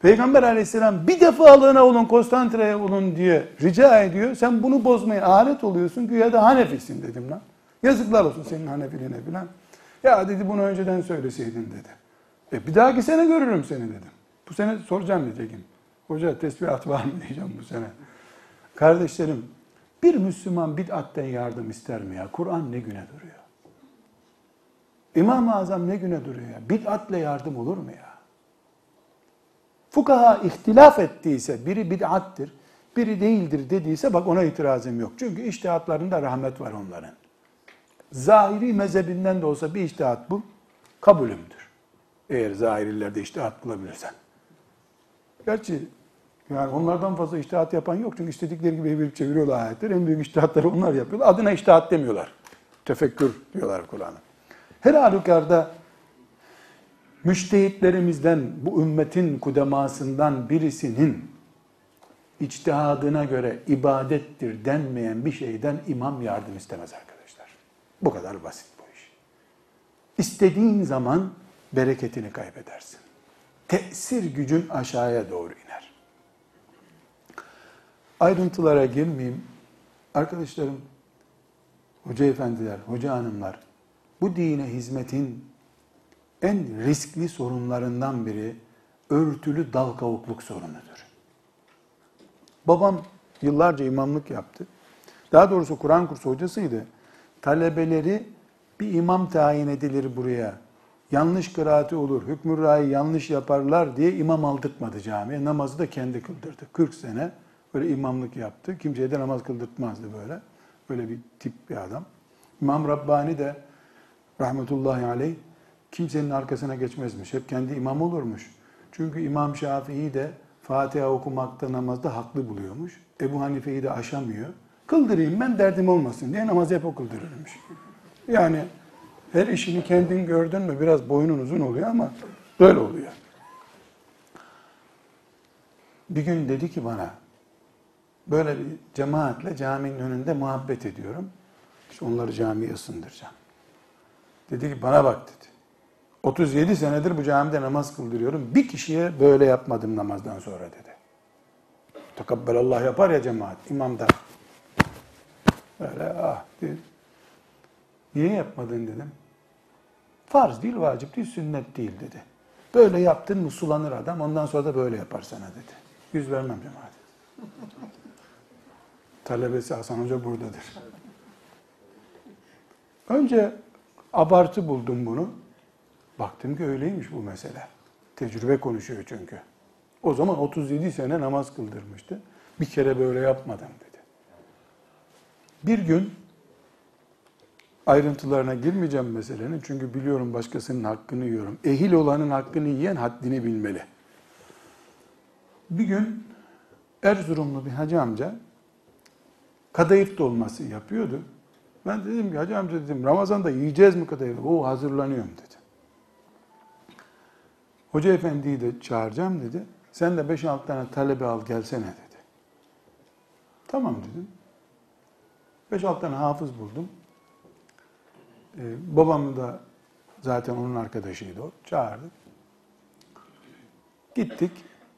Peygamber aleyhisselam bir defa alığına olun, konsantreye olun diye rica ediyor. Sen bunu bozmaya alet oluyorsun güya da Hanefisin dedim lan. Yazıklar olsun senin Hanefiliğine filan. Ya dedi bunu önceden söyleseydin dedi. E bir dahaki sene görürüm seni dedim. Bu sene soracağım diyeceğim. Hoca tesbihat var mı diyeceğim bu sene. Kardeşlerim bir Müslüman bid'atten yardım ister mi ya? Kur'an ne güne duruyor? İmam-ı Azam ne güne duruyor ya? Bid'atle yardım olur mu ya? Fukaha ihtilaf ettiyse biri bid'attir, biri değildir dediyse bak ona itirazım yok. Çünkü iştihatlarında rahmet var onların. Zahiri mezhebinden de olsa bir iştihat bu, kabulümdür. Eğer zahirilerde iştihat bulabilirsen. Gerçi yani onlardan fazla iştihat yapan yok. Çünkü istedikleri gibi evirip çeviriyorlar ayetleri. En büyük iştihatları onlar yapıyorlar. Adına iştihat demiyorlar. Tefekkür diyorlar Kur'an'a. Her halükarda müştehitlerimizden, bu ümmetin kudemasından birisinin içtihadına göre ibadettir denmeyen bir şeyden imam yardım istemez arkadaşlar. Bu kadar basit bu iş. İstediğin zaman bereketini kaybedersin. Tesir gücün aşağıya doğru iner. Ayrıntılara girmeyeyim. Arkadaşlarım, hoca efendiler, hoca hanımlar, bu dine hizmetin en riskli sorunlarından biri örtülü dal kavukluk sorunudur. Babam yıllarca imamlık yaptı. Daha doğrusu Kur'an kursu hocasıydı. Talebeleri bir imam tayin edilir buraya. Yanlış kıraati olur, hükmü rayı yanlış yaparlar diye imam aldırtmadı camiye. Namazı da kendi kıldırdı. 40 sene böyle imamlık yaptı. Kimseye de namaz kıldırtmazdı böyle. Böyle bir tip bir adam. İmam Rabbani de rahmetullahi aleyh kimsenin arkasına geçmezmiş. Hep kendi imam olurmuş. Çünkü İmam Şafii de Fatiha okumakta namazda haklı buluyormuş. Ebu Hanife'yi de aşamıyor. Kıldırayım ben derdim olmasın diye namazı hep o kıldırırmış. Yani her işini kendin gördün mü biraz boynun uzun oluyor ama böyle oluyor. Bir gün dedi ki bana böyle bir cemaatle caminin önünde muhabbet ediyorum. İşte onları camiye ısındıracağım. Dedi ki bana bak dedi. 37 senedir bu camide namaz kıldırıyorum. Bir kişiye böyle yapmadım namazdan sonra dedi. Allah yapar ya cemaat, imam da. Öyle ah dedi. Niye yapmadın dedim. Farz değil, vacip değil, sünnet değil dedi. Böyle yaptın mı sulanır adam, ondan sonra da böyle yapar sana dedi. Yüz vermem cemaat. Talebesi Hasan Hoca buradadır. Önce abartı buldum bunu. Baktım ki öyleymiş bu mesele. Tecrübe konuşuyor çünkü. O zaman 37 sene namaz kıldırmıştı. Bir kere böyle yapmadım dedi. Bir gün ayrıntılarına girmeyeceğim meselenin çünkü biliyorum başkasının hakkını yiyorum. Ehil olanın hakkını yiyen haddini bilmeli. Bir gün Erzurumlu bir hacı amca kadayıf dolması yapıyordu. Ben dedim ki hacı amca dedim Ramazan'da yiyeceğiz mi kadayıf? O hazırlanıyorum dedi. Hoca efendiyi de çağıracağım dedi. Sen de 5-6 tane talebe al gelsene dedi. Tamam dedim. 5-6 tane hafız buldum. Ee, babam da zaten onun arkadaşıydı o. Çağırdı. Gittik.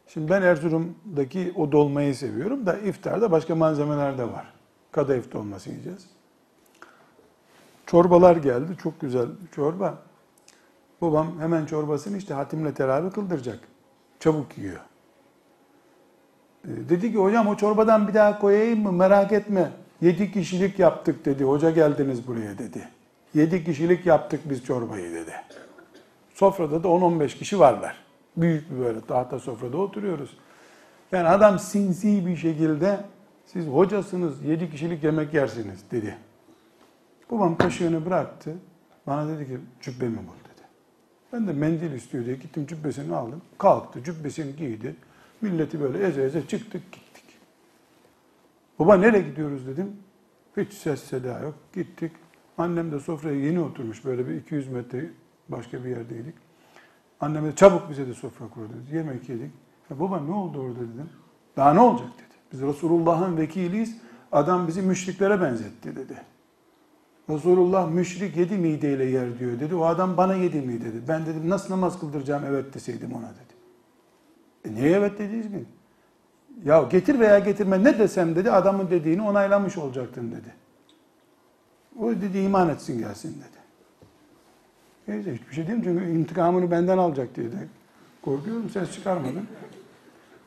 Şimdi ben Erzurum'daki o dolmayı seviyorum da iftarda başka malzemeler de var. Kadayıf dolması yiyeceğiz. Çorbalar geldi. Çok güzel çorba. Babam hemen çorbasını işte hatimle teravih kıldıracak. Çabuk yiyor. Ee, dedi ki hocam o çorbadan bir daha koyayım mı merak etme. Yedi kişilik yaptık dedi. Hoca geldiniz buraya dedi. Yedi kişilik yaptık biz çorbayı dedi. Sofrada da 10-15 kişi varlar. Büyük bir böyle tahta sofrada oturuyoruz. Yani adam sinsi bir şekilde siz hocasınız yedi kişilik yemek yersiniz dedi. Babam kaşığını bıraktı. Bana dedi ki cübbemi bul. Ben de mendil istiyor diye gittim cübbesini aldım. Kalktı cübbesini giydi. Milleti böyle eze eze çıktık gittik. Baba nereye gidiyoruz dedim. Hiç ses seda yok. Gittik. Annem de sofraya yeni oturmuş böyle bir 200 metre başka bir yerdeydik. Annem de çabuk bize de sofra kur dedi. Yemek yedik. Ya baba ne oldu orada dedim. Daha ne olacak dedi. Biz Resulullah'ın vekiliyiz. Adam bizi müşriklere benzetti dedi. Resulullah müşrik yedi mideyle yer diyor dedi. O adam bana yedi mi dedi. Ben dedim nasıl namaz kıldıracağım evet deseydim ona dedi. E niye evet dediniz mi? Ya getir veya getirme ne desem dedi adamın dediğini onaylamış olacaktın dedi. O dedi iman etsin gelsin dedi. Neyse hiçbir şey diyeyim çünkü intikamını benden alacak diye de korkuyorum ses çıkarmadım.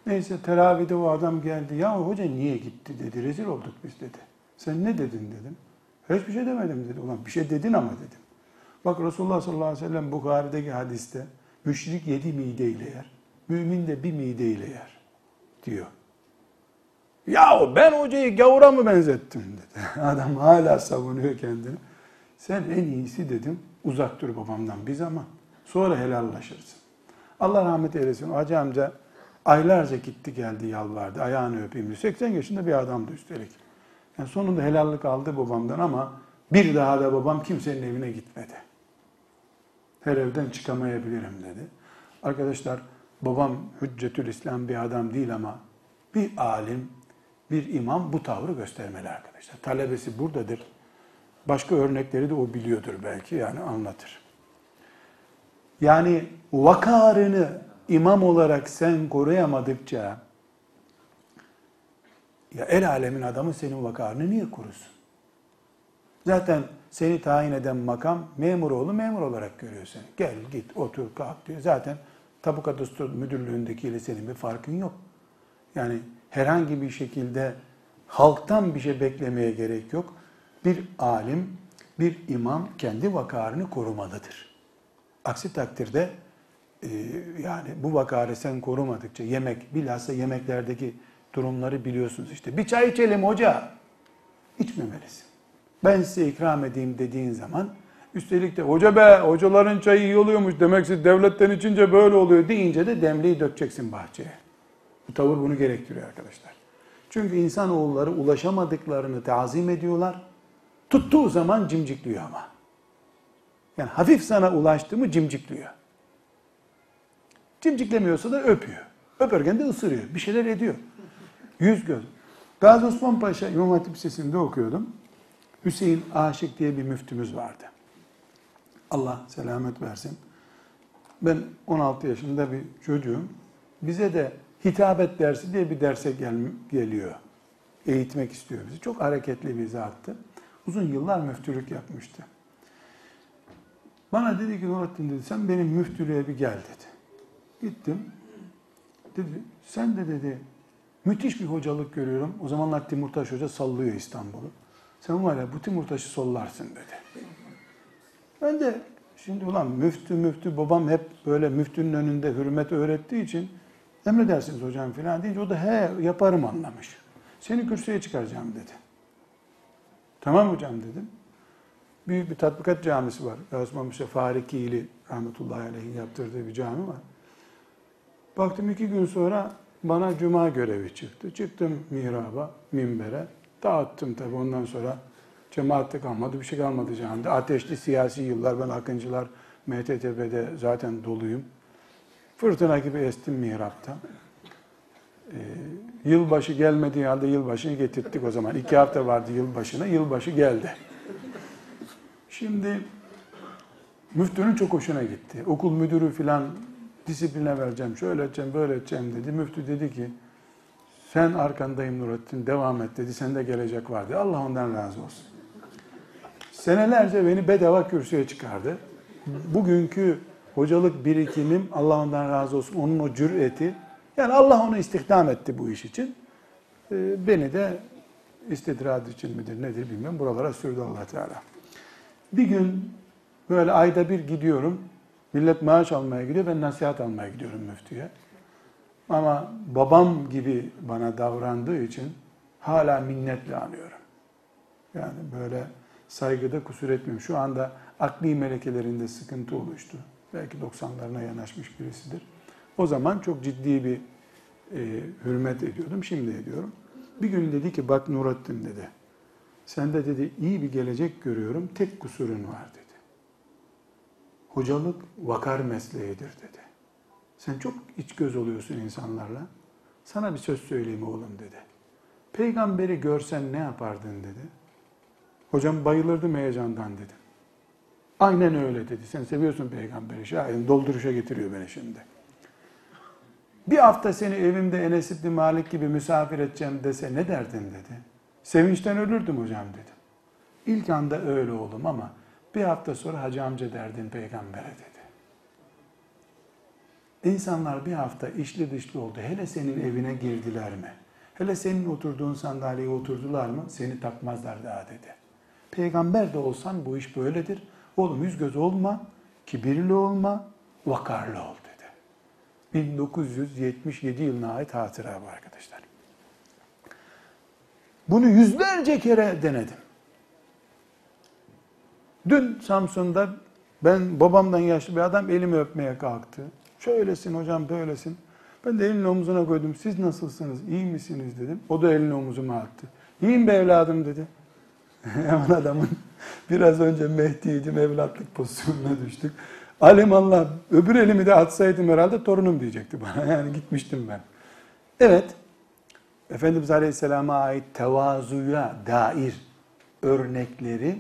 Neyse teravide o adam geldi. Ya hoca niye gitti dedi. Rezil olduk biz dedi. Sen ne dedin dedim. Hiçbir şey demedim dedi. Ulan bir şey dedin ama dedim. Bak Resulullah sallallahu aleyhi ve sellem Bukhari'deki hadiste müşrik yedi mideyle yer. Mümin de bir mideyle yer diyor. Ya ben hocayı gavura mı benzettim dedi. Adam hala savunuyor kendini. Sen en iyisi dedim uzak dur babamdan biz ama sonra helallaşırsın. Allah rahmet eylesin. Hacı amca aylarca gitti geldi yalvardı. Ayağını öpeyim 80 yaşında bir adamdı üstelik. Yani sonunda helallik aldı babamdan ama bir daha da babam kimsenin evine gitmedi. Her evden çıkamayabilirim dedi. Arkadaşlar babam hüccetül İslam bir adam değil ama bir alim, bir imam bu tavrı göstermeli arkadaşlar. Talebesi buradadır. Başka örnekleri de o biliyordur belki yani anlatır. Yani vakarını imam olarak sen koruyamadıkça ya el alemin adamı senin vakarını niye korusun? Zaten seni tayin eden makam memur oğlu memur olarak görüyor seni. Gel git otur kalk diyor. Zaten tabu kadastro müdürlüğündekiyle senin bir farkın yok. Yani herhangi bir şekilde halktan bir şey beklemeye gerek yok. Bir alim, bir imam kendi vakarını korumalıdır. Aksi takdirde e, yani bu vakarı sen korumadıkça yemek, bilhassa yemeklerdeki durumları biliyorsunuz işte. Bir çay içelim hoca. İçmemelisin. Ben size ikram edeyim dediğin zaman üstelik de hoca be hocaların çayı iyi oluyormuş demek ki devletten içince böyle oluyor deyince de demliği dökeceksin bahçeye. Bu tavır bunu gerektiriyor arkadaşlar. Çünkü insanoğulları ulaşamadıklarını tazim ediyorlar. Tuttuğu zaman cimcikliyor ama. Yani hafif sana ulaştı mı cimcikliyor. Cimciklemiyorsa da öpüyor. Öperken de ısırıyor. Bir şeyler ediyor. Yüz göz. Gazi Osman Paşa İmam Hatip Lisesi'nde okuyordum. Hüseyin Aşık diye bir müftümüz vardı. Allah selamet versin. Ben 16 yaşında bir çocuğum. Bize de hitabet dersi diye bir derse gel, geliyor. Eğitmek istiyor bizi. Çok hareketli bir zattı. Uzun yıllar müftülük yapmıştı. Bana dedi ki Nurattin dedi sen benim müftülüğe bir gel dedi. Gittim. Dedi sen de dedi müthiş bir hocalık görüyorum. O zamanlar Timurtaş Hoca sallıyor İstanbul'u. Sen var ya bu Timurtaş'ı sollarsın dedi. Ben de şimdi ulan müftü müftü babam hep böyle müftünün önünde hürmet öğrettiği için emredersiniz hocam filan deyince o da he yaparım anlamış. Seni kürsüye çıkaracağım dedi. Tamam hocam dedim. Büyük bir tatbikat camisi var. Osman Paşa Farikili rahmetullahi aleyhin yaptırdığı bir cami var. Baktım iki gün sonra bana cuma görevi çıktı. Çıktım mihraba, minbere. Dağıttım tabi ondan sonra cemaatte kalmadı, bir şey kalmadı camide. Ateşli siyasi yıllar, ben Akıncılar MTTB'de zaten doluyum. Fırtına gibi estim mihrapta. Ee, yılbaşı gelmediği halde yılbaşını getirttik o zaman. İki hafta vardı yılbaşına, yılbaşı geldi. Şimdi müftünün çok hoşuna gitti. Okul müdürü filan disipline vereceğim, şöyle edeceğim, böyle edeceğim dedi. Müftü dedi ki, sen arkandayım Nurattin, devam et dedi. Sen de gelecek vardı. Allah ondan razı olsun. Senelerce beni bedava kürsüye çıkardı. Bugünkü hocalık birikimim Allah ondan razı olsun. Onun o cüreti. Yani Allah onu istihdam etti bu iş için. Ee, beni de istidrad için midir nedir bilmiyorum. Buralara sürdü allah Teala. Bir gün böyle ayda bir gidiyorum. Millet maaş almaya gidiyor. Ben nasihat almaya gidiyorum müftüye. Ama babam gibi bana davrandığı için hala minnetle anıyorum. Yani böyle saygıda kusur etmiyorum. Şu anda akli melekelerinde sıkıntı oluştu. Belki 90'larına yanaşmış birisidir. O zaman çok ciddi bir e, hürmet ediyordum. Şimdi ediyorum. Bir gün dedi ki bak Nurattin dedi. Sen de dedi iyi bir gelecek görüyorum. Tek kusurun var dedi. Hocalık vakar mesleğidir dedi. Sen çok iç göz oluyorsun insanlarla. Sana bir söz söyleyeyim oğlum dedi. Peygamberi görsen ne yapardın dedi. Hocam bayılırdım heyecandan dedim. Aynen öyle dedi. Sen seviyorsun peygamberi. Şahin dolduruşa getiriyor beni şimdi. Bir hafta seni evimde Enes İbni Malik gibi misafir edeceğim dese ne derdin dedi. Sevinçten ölürdüm hocam dedim. İlk anda öyle oldum ama bir hafta sonra hacı amca derdin peygambere dedi. İnsanlar bir hafta işli dışlı oldu. Hele senin evine girdiler mi? Hele senin oturduğun sandalyeye oturdular mı? Seni takmazlar daha dedi. Peygamber de olsan bu iş böyledir. Oğlum yüz göz olma, kibirli olma, vakarlı ol dedi. 1977 yılına ait hatıra bu arkadaşlar. Bunu yüzlerce kere denedim. Dün Samsun'da ben babamdan yaşlı bir adam elimi öpmeye kalktı. Şöylesin hocam böylesin. Ben de elini omzuna koydum. Siz nasılsınız? İyi misiniz dedim. O da elini omuzuma attı. İyiyim be evladım dedi. Hemen adamın biraz önce Mehdi'ydim evlatlık pozisyonuna düştük. Alim Allah öbür elimi de atsaydım herhalde torunum diyecekti bana. Yani gitmiştim ben. Evet. Efendimiz Aleyhisselam'a ait tevazuya dair örnekleri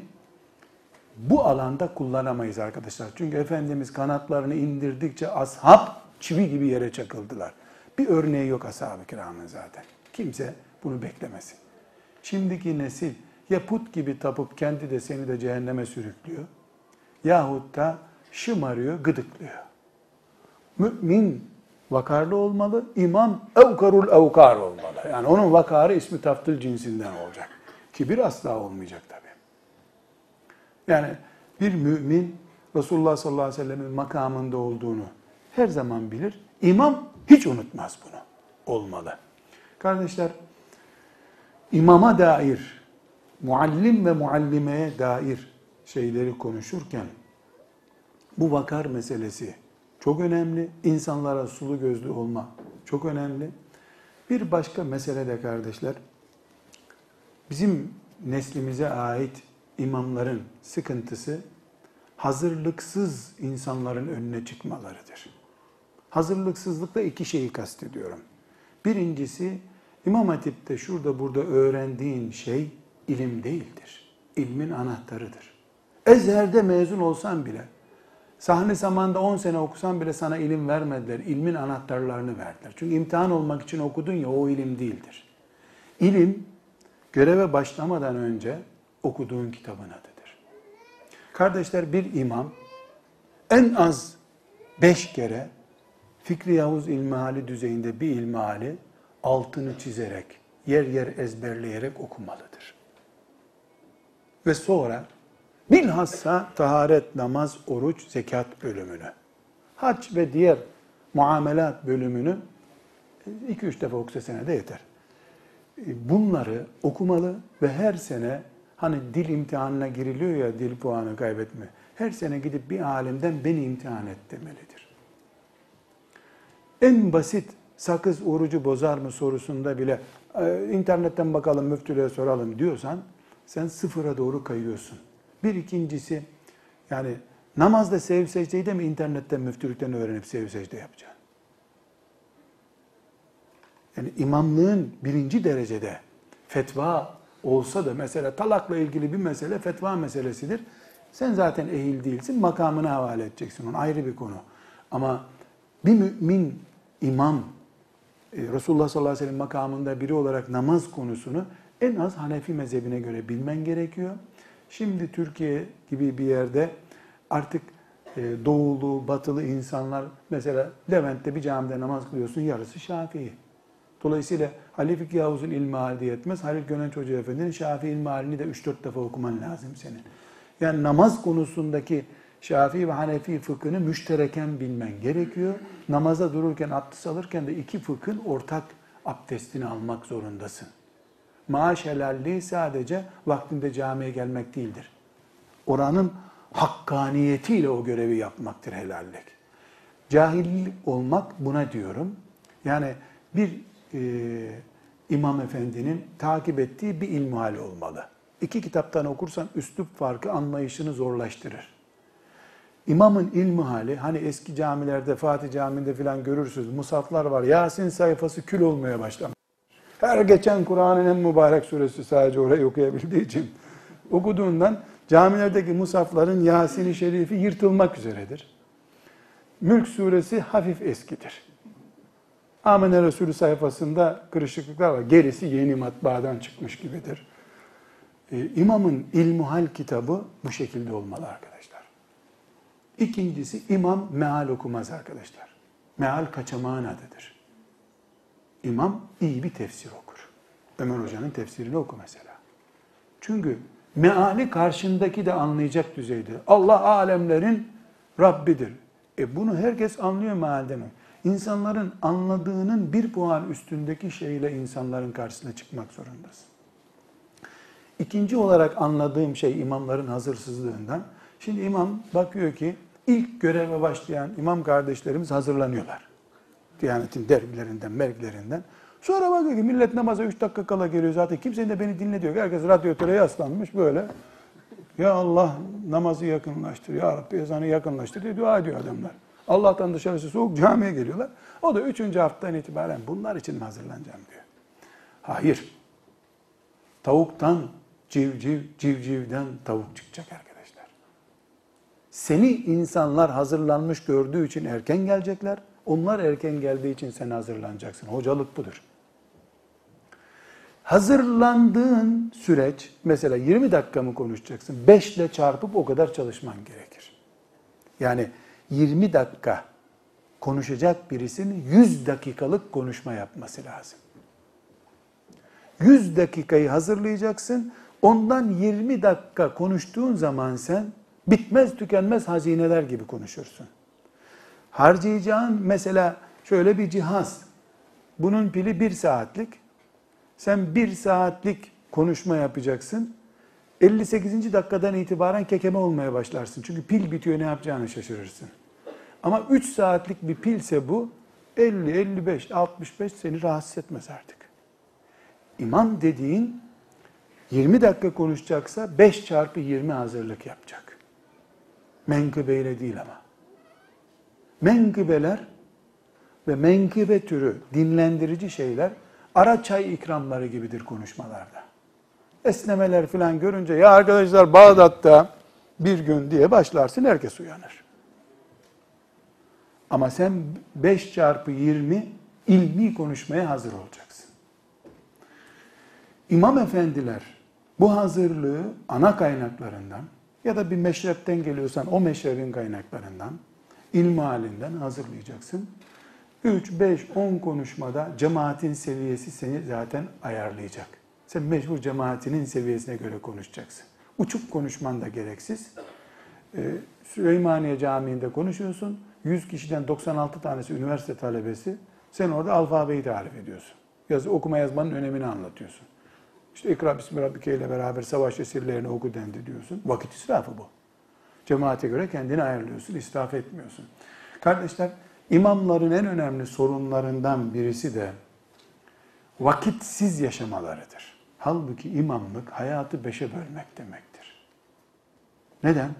bu alanda kullanamayız arkadaşlar. Çünkü Efendimiz kanatlarını indirdikçe ashab çivi gibi yere çakıldılar. Bir örneği yok ashab-ı kiramın zaten. Kimse bunu beklemesin. Şimdiki nesil ya put gibi tapıp kendi de seni de cehenneme sürüklüyor yahut da şımarıyor, gıdıklıyor. Mümin vakarlı olmalı, imam evkarul evkar olmalı. Yani onun vakarı ismi taftıl cinsinden olacak. Kibir asla olmayacak tabi. Yani bir mümin Resulullah sallallahu aleyhi ve sellemin makamında olduğunu her zaman bilir. İmam hiç unutmaz bunu. Olmalı. Kardeşler, imama dair, muallim ve muallimeye dair şeyleri konuşurken bu vakar meselesi çok önemli. İnsanlara sulu gözlü olma çok önemli. Bir başka mesele de kardeşler, bizim neslimize ait imamların sıkıntısı hazırlıksız insanların önüne çıkmalarıdır. Hazırlıksızlıkla iki şeyi kastediyorum. Birincisi İmam Hatip'te şurada burada öğrendiğin şey ilim değildir. İlmin anahtarıdır. Ezher'de mezun olsan bile, sahne zamanda 10 sene okusan bile sana ilim vermediler. İlmin anahtarlarını verdiler. Çünkü imtihan olmak için okudun ya o ilim değildir. İlim göreve başlamadan önce okuduğun kitabın adıdır. Kardeşler bir imam en az beş kere Fikri Yavuz ilmihali düzeyinde bir ilmihali altını çizerek, yer yer ezberleyerek okumalıdır. Ve sonra bilhassa taharet, namaz, oruç, zekat bölümünü, hac ve diğer muamelat bölümünü 2-3 defa okusa senede yeter. Bunları okumalı ve her sene hani dil imtihanına giriliyor ya dil puanı kaybetme. Her sene gidip bir alimden beni imtihan et demelidir. En basit sakız orucu bozar mı sorusunda bile e, internetten bakalım müftülüğe soralım diyorsan sen sıfıra doğru kayıyorsun. Bir ikincisi yani namazda sev secdeyi de mi internetten müftülükten öğrenip sev secde yapacaksın? Yani imamlığın birinci derecede fetva olsa da mesela talakla ilgili bir mesele fetva meselesidir. Sen zaten ehil değilsin, makamına havale edeceksin. Onun ayrı bir konu. Ama bir mümin imam, e, Resulullah sallallahu aleyhi ve sellem makamında biri olarak namaz konusunu en az Hanefi mezhebine göre bilmen gerekiyor. Şimdi Türkiye gibi bir yerde artık e, doğulu, batılı insanlar mesela Levent'te bir camide namaz kılıyorsun yarısı Şafii. Dolayısıyla Halil Fikri Yavuz'un ilmi halde yetmez. Halil Gönenç Hoca Efendi'nin Şafii ilmi halini de 3-4 defa okuman lazım senin. Yani namaz konusundaki Şafii ve Hanefi fıkhını müştereken bilmen gerekiyor. Namaza dururken, abdest alırken de iki fıkhın ortak abdestini almak zorundasın. Maaş helalliği sadece vaktinde camiye gelmek değildir. Oranın hakkaniyetiyle o görevi yapmaktır helallik. Cahillik olmak buna diyorum. Yani bir e, imam efendinin takip ettiği bir ilmihal olmalı. İki kitaptan okursan üslup farkı anlayışını zorlaştırır. İmamın ilmihali, hani eski camilerde, Fatih Camii'nde filan görürsünüz, musaflar var. Yasin sayfası kül olmaya başlamış. Her geçen Kur'an'ın en mübarek suresi sadece orayı okuyabildiği için okuduğundan camilerdeki musafların Yasin-i Şerifi yırtılmak üzeredir. Mülk suresi hafif eskidir. Amene Resulü sayfasında kırışıklıklar var. Gerisi yeni matbaadan çıkmış gibidir. Ee, imamın İlmuhal kitabı bu şekilde olmalı arkadaşlar. İkincisi imam meal okumaz arkadaşlar. Meal kaçamağın adıdır. İmam iyi bir tefsir okur. Ömer Hoca'nın tefsirini oku mesela. Çünkü meali karşındaki de anlayacak düzeyde. Allah alemlerin Rabbidir. E bunu herkes anlıyor mealde mi? İnsanların anladığının bir puan üstündeki şeyle insanların karşısına çıkmak zorundasın. İkinci olarak anladığım şey imamların hazırsızlığından. Şimdi imam bakıyor ki ilk göreve başlayan imam kardeşlerimiz hazırlanıyorlar. Diyanetin dergilerinden, merglerinden. Sonra bakıyor ki millet namaza 3 dakika kala geliyor zaten. Kimse de beni dinle diyor. Herkes radyotöre yaslanmış böyle. Ya Allah namazı yakınlaştır. Ya Rabbi ezanı yakınlaştır diye dua ediyor adamlar. Allah'tan dışarısı soğuk camiye geliyorlar. O da üçüncü haftadan itibaren bunlar için mi hazırlanacağım diyor. Hayır. Tavuktan civciv, civcivden tavuk çıkacak arkadaşlar. Seni insanlar hazırlanmış gördüğü için erken gelecekler. Onlar erken geldiği için sen hazırlanacaksın. Hocalık budur. Hazırlandığın süreç, mesela 20 dakika mı konuşacaksın? 5 ile çarpıp o kadar çalışman gerekir. Yani 20 dakika konuşacak birisinin 100 dakikalık konuşma yapması lazım. 100 dakikayı hazırlayacaksın. Ondan 20 dakika konuştuğun zaman sen bitmez tükenmez hazineler gibi konuşursun. Harcayacağın mesela şöyle bir cihaz. Bunun pili bir saatlik. Sen bir saatlik konuşma yapacaksın. 58. dakikadan itibaren kekeme olmaya başlarsın. Çünkü pil bitiyor ne yapacağını şaşırırsın. Ama 3 saatlik bir pilse bu 50, 55, 65 seni rahatsız etmez artık. İmam dediğin 20 dakika konuşacaksa 5 çarpı 20 hazırlık yapacak. Menkıbeyle değil ama. Menkıbeler ve menkıbe türü dinlendirici şeyler ara çay ikramları gibidir konuşmalarda. Esnemeler falan görünce ya arkadaşlar Bağdat'ta bir gün diye başlarsın herkes uyanır. Ama sen 5 çarpı 20 ilmi konuşmaya hazır olacaksın. İmam efendiler bu hazırlığı ana kaynaklarından ya da bir meşrepten geliyorsan o meşrebin kaynaklarından, ilmi halinden hazırlayacaksın. 3, 5, 10 konuşmada cemaatin seviyesi seni zaten ayarlayacak. Sen mecbur cemaatinin seviyesine göre konuşacaksın. Uçuk konuşman da gereksiz. Ee, Süleymaniye Camii'nde konuşuyorsun. 100 kişiden 96 tanesi üniversite talebesi. Sen orada alfabeyi tarif ediyorsun. Yazı, okuma yazmanın önemini anlatıyorsun. İşte ikra bismi rabbike ile beraber savaş esirlerini oku dendi diyorsun. Vakit israfı bu. Cemaate göre kendini ayarlıyorsun, israf etmiyorsun. Kardeşler, imamların en önemli sorunlarından birisi de vakitsiz yaşamalarıdır. Halbuki imamlık hayatı beşe bölmek demektir. Neden?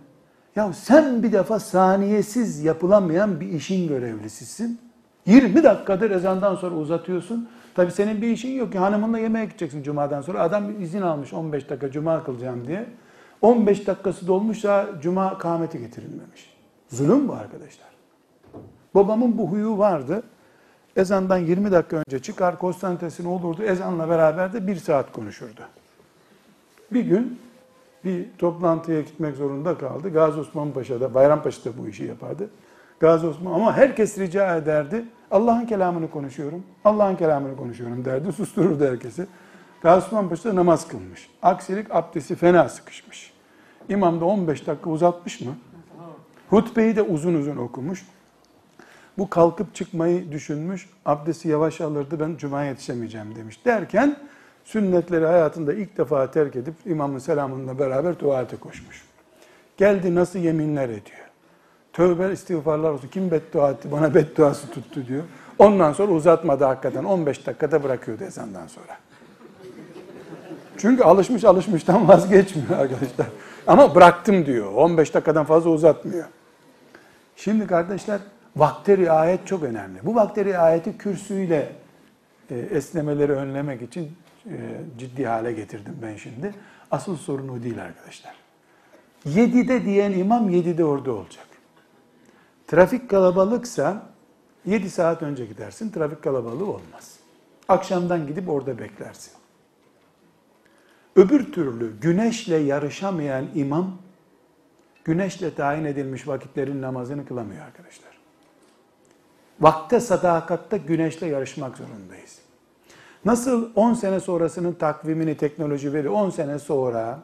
Ya sen bir defa saniyesiz yapılamayan bir işin görevlisisin. 20 dakikadır ezandan sonra uzatıyorsun. Tabi senin bir işin yok ki hanımınla yemeğe gideceksin cumadan sonra. Adam izin almış 15 dakika cuma kılacağım diye. 15 dakikası dolmuşsa cuma kâmeti getirilmemiş. Zulüm bu arkadaşlar. Babamın bu huyu vardı. Ezandan 20 dakika önce çıkar konstantesini olurdu. Ezanla beraber de bir saat konuşurdu. Bir gün bir toplantıya gitmek zorunda kaldı. Gazi Osman Paşa'da, Bayrampaşa'da bu işi yapardı. Gazi Osman ama herkes rica ederdi. Allah'ın kelamını konuşuyorum. Allah'ın kelamını konuşuyorum derdi. Sustururdu herkesi. Gazi Osman Paşa namaz kılmış. Aksilik abdesti fena sıkışmış. İmam da 15 dakika uzatmış mı? Hutbeyi de uzun uzun okumuş. Bu kalkıp çıkmayı düşünmüş. Abdesti yavaş alırdı ben cuma yetişemeyeceğim demiş. Derken sünnetleri hayatında ilk defa terk edip imamın selamınla beraber tuvalete koşmuş. Geldi nasıl yeminler ediyor. Tövbe istiğfarlar olsun. Kim beddua etti? Bana bedduası tuttu diyor. Ondan sonra uzatmadı hakikaten. 15 dakikada bırakıyordu ezandan sonra. Çünkü alışmış alışmıştan vazgeçmiyor arkadaşlar. Ama bıraktım diyor. 15 dakikadan fazla uzatmıyor. Şimdi kardeşler vakte riayet çok önemli. Bu vakte riayeti kürsüyle e, esnemeleri önlemek için e, ciddi hale getirdim ben şimdi. Asıl sorun o değil arkadaşlar. 7'de diyen imam 7'de orada olacak. Trafik kalabalıksa 7 saat önce gidersin, trafik kalabalığı olmaz. Akşamdan gidip orada beklersin. Öbür türlü güneşle yarışamayan imam, güneşle tayin edilmiş vakitlerin namazını kılamıyor arkadaşlar. Vakte sadakatta güneşle yarışmak zorundayız. Nasıl 10 sene sonrasının takvimini teknoloji veriyor, 10 sene sonra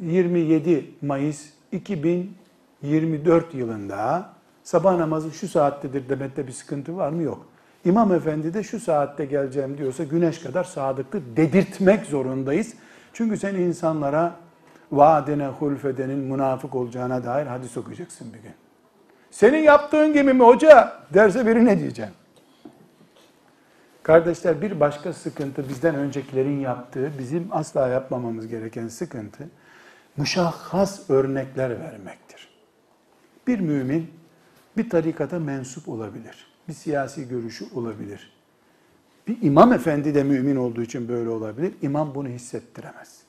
27 e, Mayıs 2024 yılında sabah namazı şu saattedir demekte bir sıkıntı var mı? Yok. İmam efendi de şu saatte geleceğim diyorsa güneş kadar sadıklı dedirtmek zorundayız. Çünkü sen insanlara vaadine hulfedenin münafık olacağına dair hadis okuyacaksın bir gün. Senin yaptığın gibi mi hoca derse biri ne diyeceğim? Kardeşler bir başka sıkıntı bizden öncekilerin yaptığı, bizim asla yapmamamız gereken sıkıntı müşahhas örnekler vermektir. Bir mümin bir tarikata mensup olabilir. Bir siyasi görüşü olabilir. Bir imam efendi de mümin olduğu için böyle olabilir. İmam bunu hissettiremez.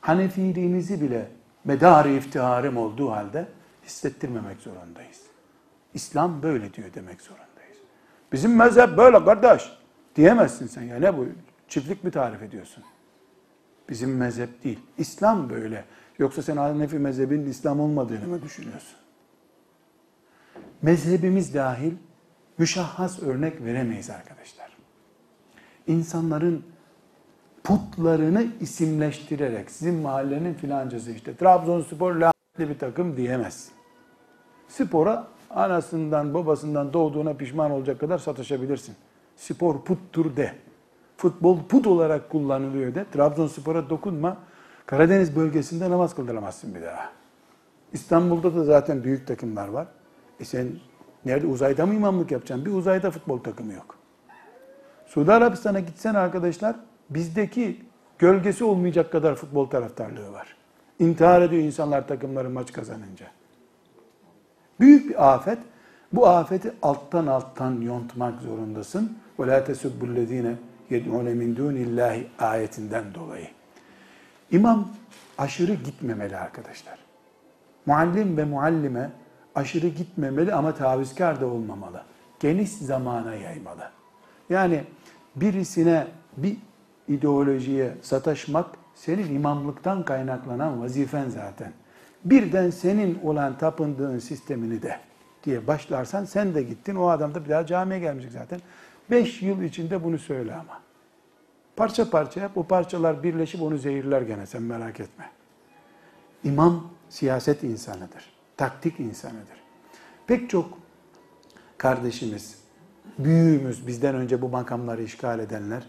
Hanefiliğimizi bile medar iftiharım olduğu halde hissettirmemek zorundayız. İslam böyle diyor demek zorundayız. Bizim mezhep böyle kardeş Diyemezsin sen ya ne bu? Çiftlik mi tarif ediyorsun? Bizim mezhep değil. İslam böyle. Yoksa sen Hanefi mezhebinin İslam olmadığını mı düşünüyorsun? Mezhebimiz dahil müşahhas örnek veremeyiz arkadaşlar. İnsanların putlarını isimleştirerek sizin mahallenin filancası işte Trabzonspor lanetli bir takım diyemezsin. Spora anasından babasından doğduğuna pişman olacak kadar sataşabilirsin. Spor puttur de. Futbol put olarak kullanılıyor de. Trabzonspor'a dokunma. Karadeniz bölgesinde namaz kıldıramazsın bir daha. İstanbul'da da zaten büyük takımlar var. E sen nerede uzayda mı imamlık yapacaksın? Bir uzayda futbol takımı yok. Suudi Arabistan'a gitsen arkadaşlar bizdeki gölgesi olmayacak kadar futbol taraftarlığı var. İntihar ediyor insanlar takımları maç kazanınca. Büyük bir afet. Bu afeti alttan alttan yontmak zorundasın. وَلَا تَسُبُّ الَّذ۪ينَ يَدْعُونَ مِنْ دُونِ اللّٰهِ ayetinden dolayı. İmam aşırı gitmemeli arkadaşlar. Muallim ve muallime aşırı gitmemeli ama tavizkar da olmamalı. Geniş zamana yaymalı. Yani birisine bir ideolojiye sataşmak senin imamlıktan kaynaklanan vazifen zaten. Birden senin olan tapındığın sistemini de diye başlarsan sen de gittin. O adam da bir daha camiye gelmeyecek zaten. Beş yıl içinde bunu söyle ama. Parça parça yap. O parçalar birleşip onu zehirler gene sen merak etme. İmam siyaset insanıdır. Taktik insanıdır. Pek çok kardeşimiz, büyüğümüz, bizden önce bu makamları işgal edenler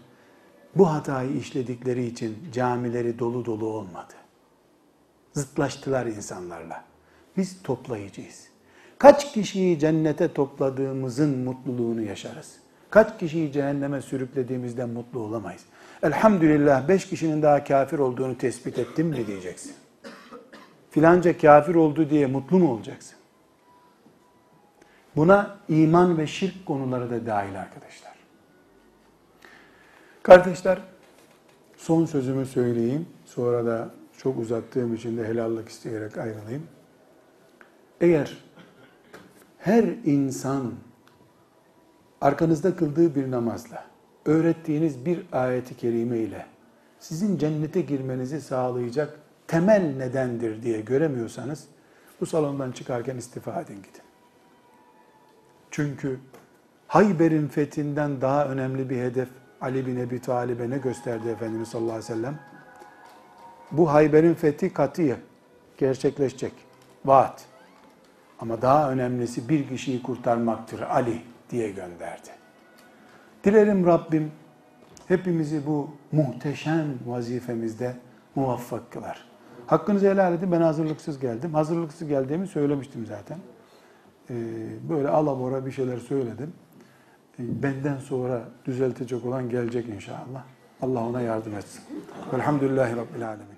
bu hatayı işledikleri için camileri dolu dolu olmadı. Zıtlaştılar insanlarla. Biz toplayıcıyız. Kaç kişiyi cennete topladığımızın mutluluğunu yaşarız. Kaç kişiyi cehenneme sürüklediğimizden mutlu olamayız. Elhamdülillah beş kişinin daha kafir olduğunu tespit ettim mi diyeceksin. Filanca kafir oldu diye mutlu mu olacaksın? Buna iman ve şirk konuları da dahil arkadaşlar. Kardeşler, son sözümü söyleyeyim. Sonra da çok uzattığım için de helallik isteyerek ayrılayım. Eğer her insan arkanızda kıldığı bir namazla, öğrettiğiniz bir ayeti kerime ile sizin cennete girmenizi sağlayacak temel nedendir diye göremiyorsanız bu salondan çıkarken istifa edin gidin. Çünkü Hayber'in fethinden daha önemli bir hedef Ali bin Ebi Talib'e ne gösterdi Efendimiz sallallahu aleyhi ve sellem? Bu Hayber'in fethi katiye gerçekleşecek. Vaat. Ama daha önemlisi bir kişiyi kurtarmaktır Ali diye gönderdi. Dilerim Rabbim hepimizi bu muhteşem vazifemizde muvaffak kılar. Hakkınızı helal edin. Ben hazırlıksız geldim. Hazırlıksız geldiğimi söylemiştim zaten. Ee, böyle alabora bir şeyler söyledim. Ee, benden sonra düzeltecek olan gelecek inşallah. Allah ona yardım etsin. Velhamdülillahi Rabbil Alemin.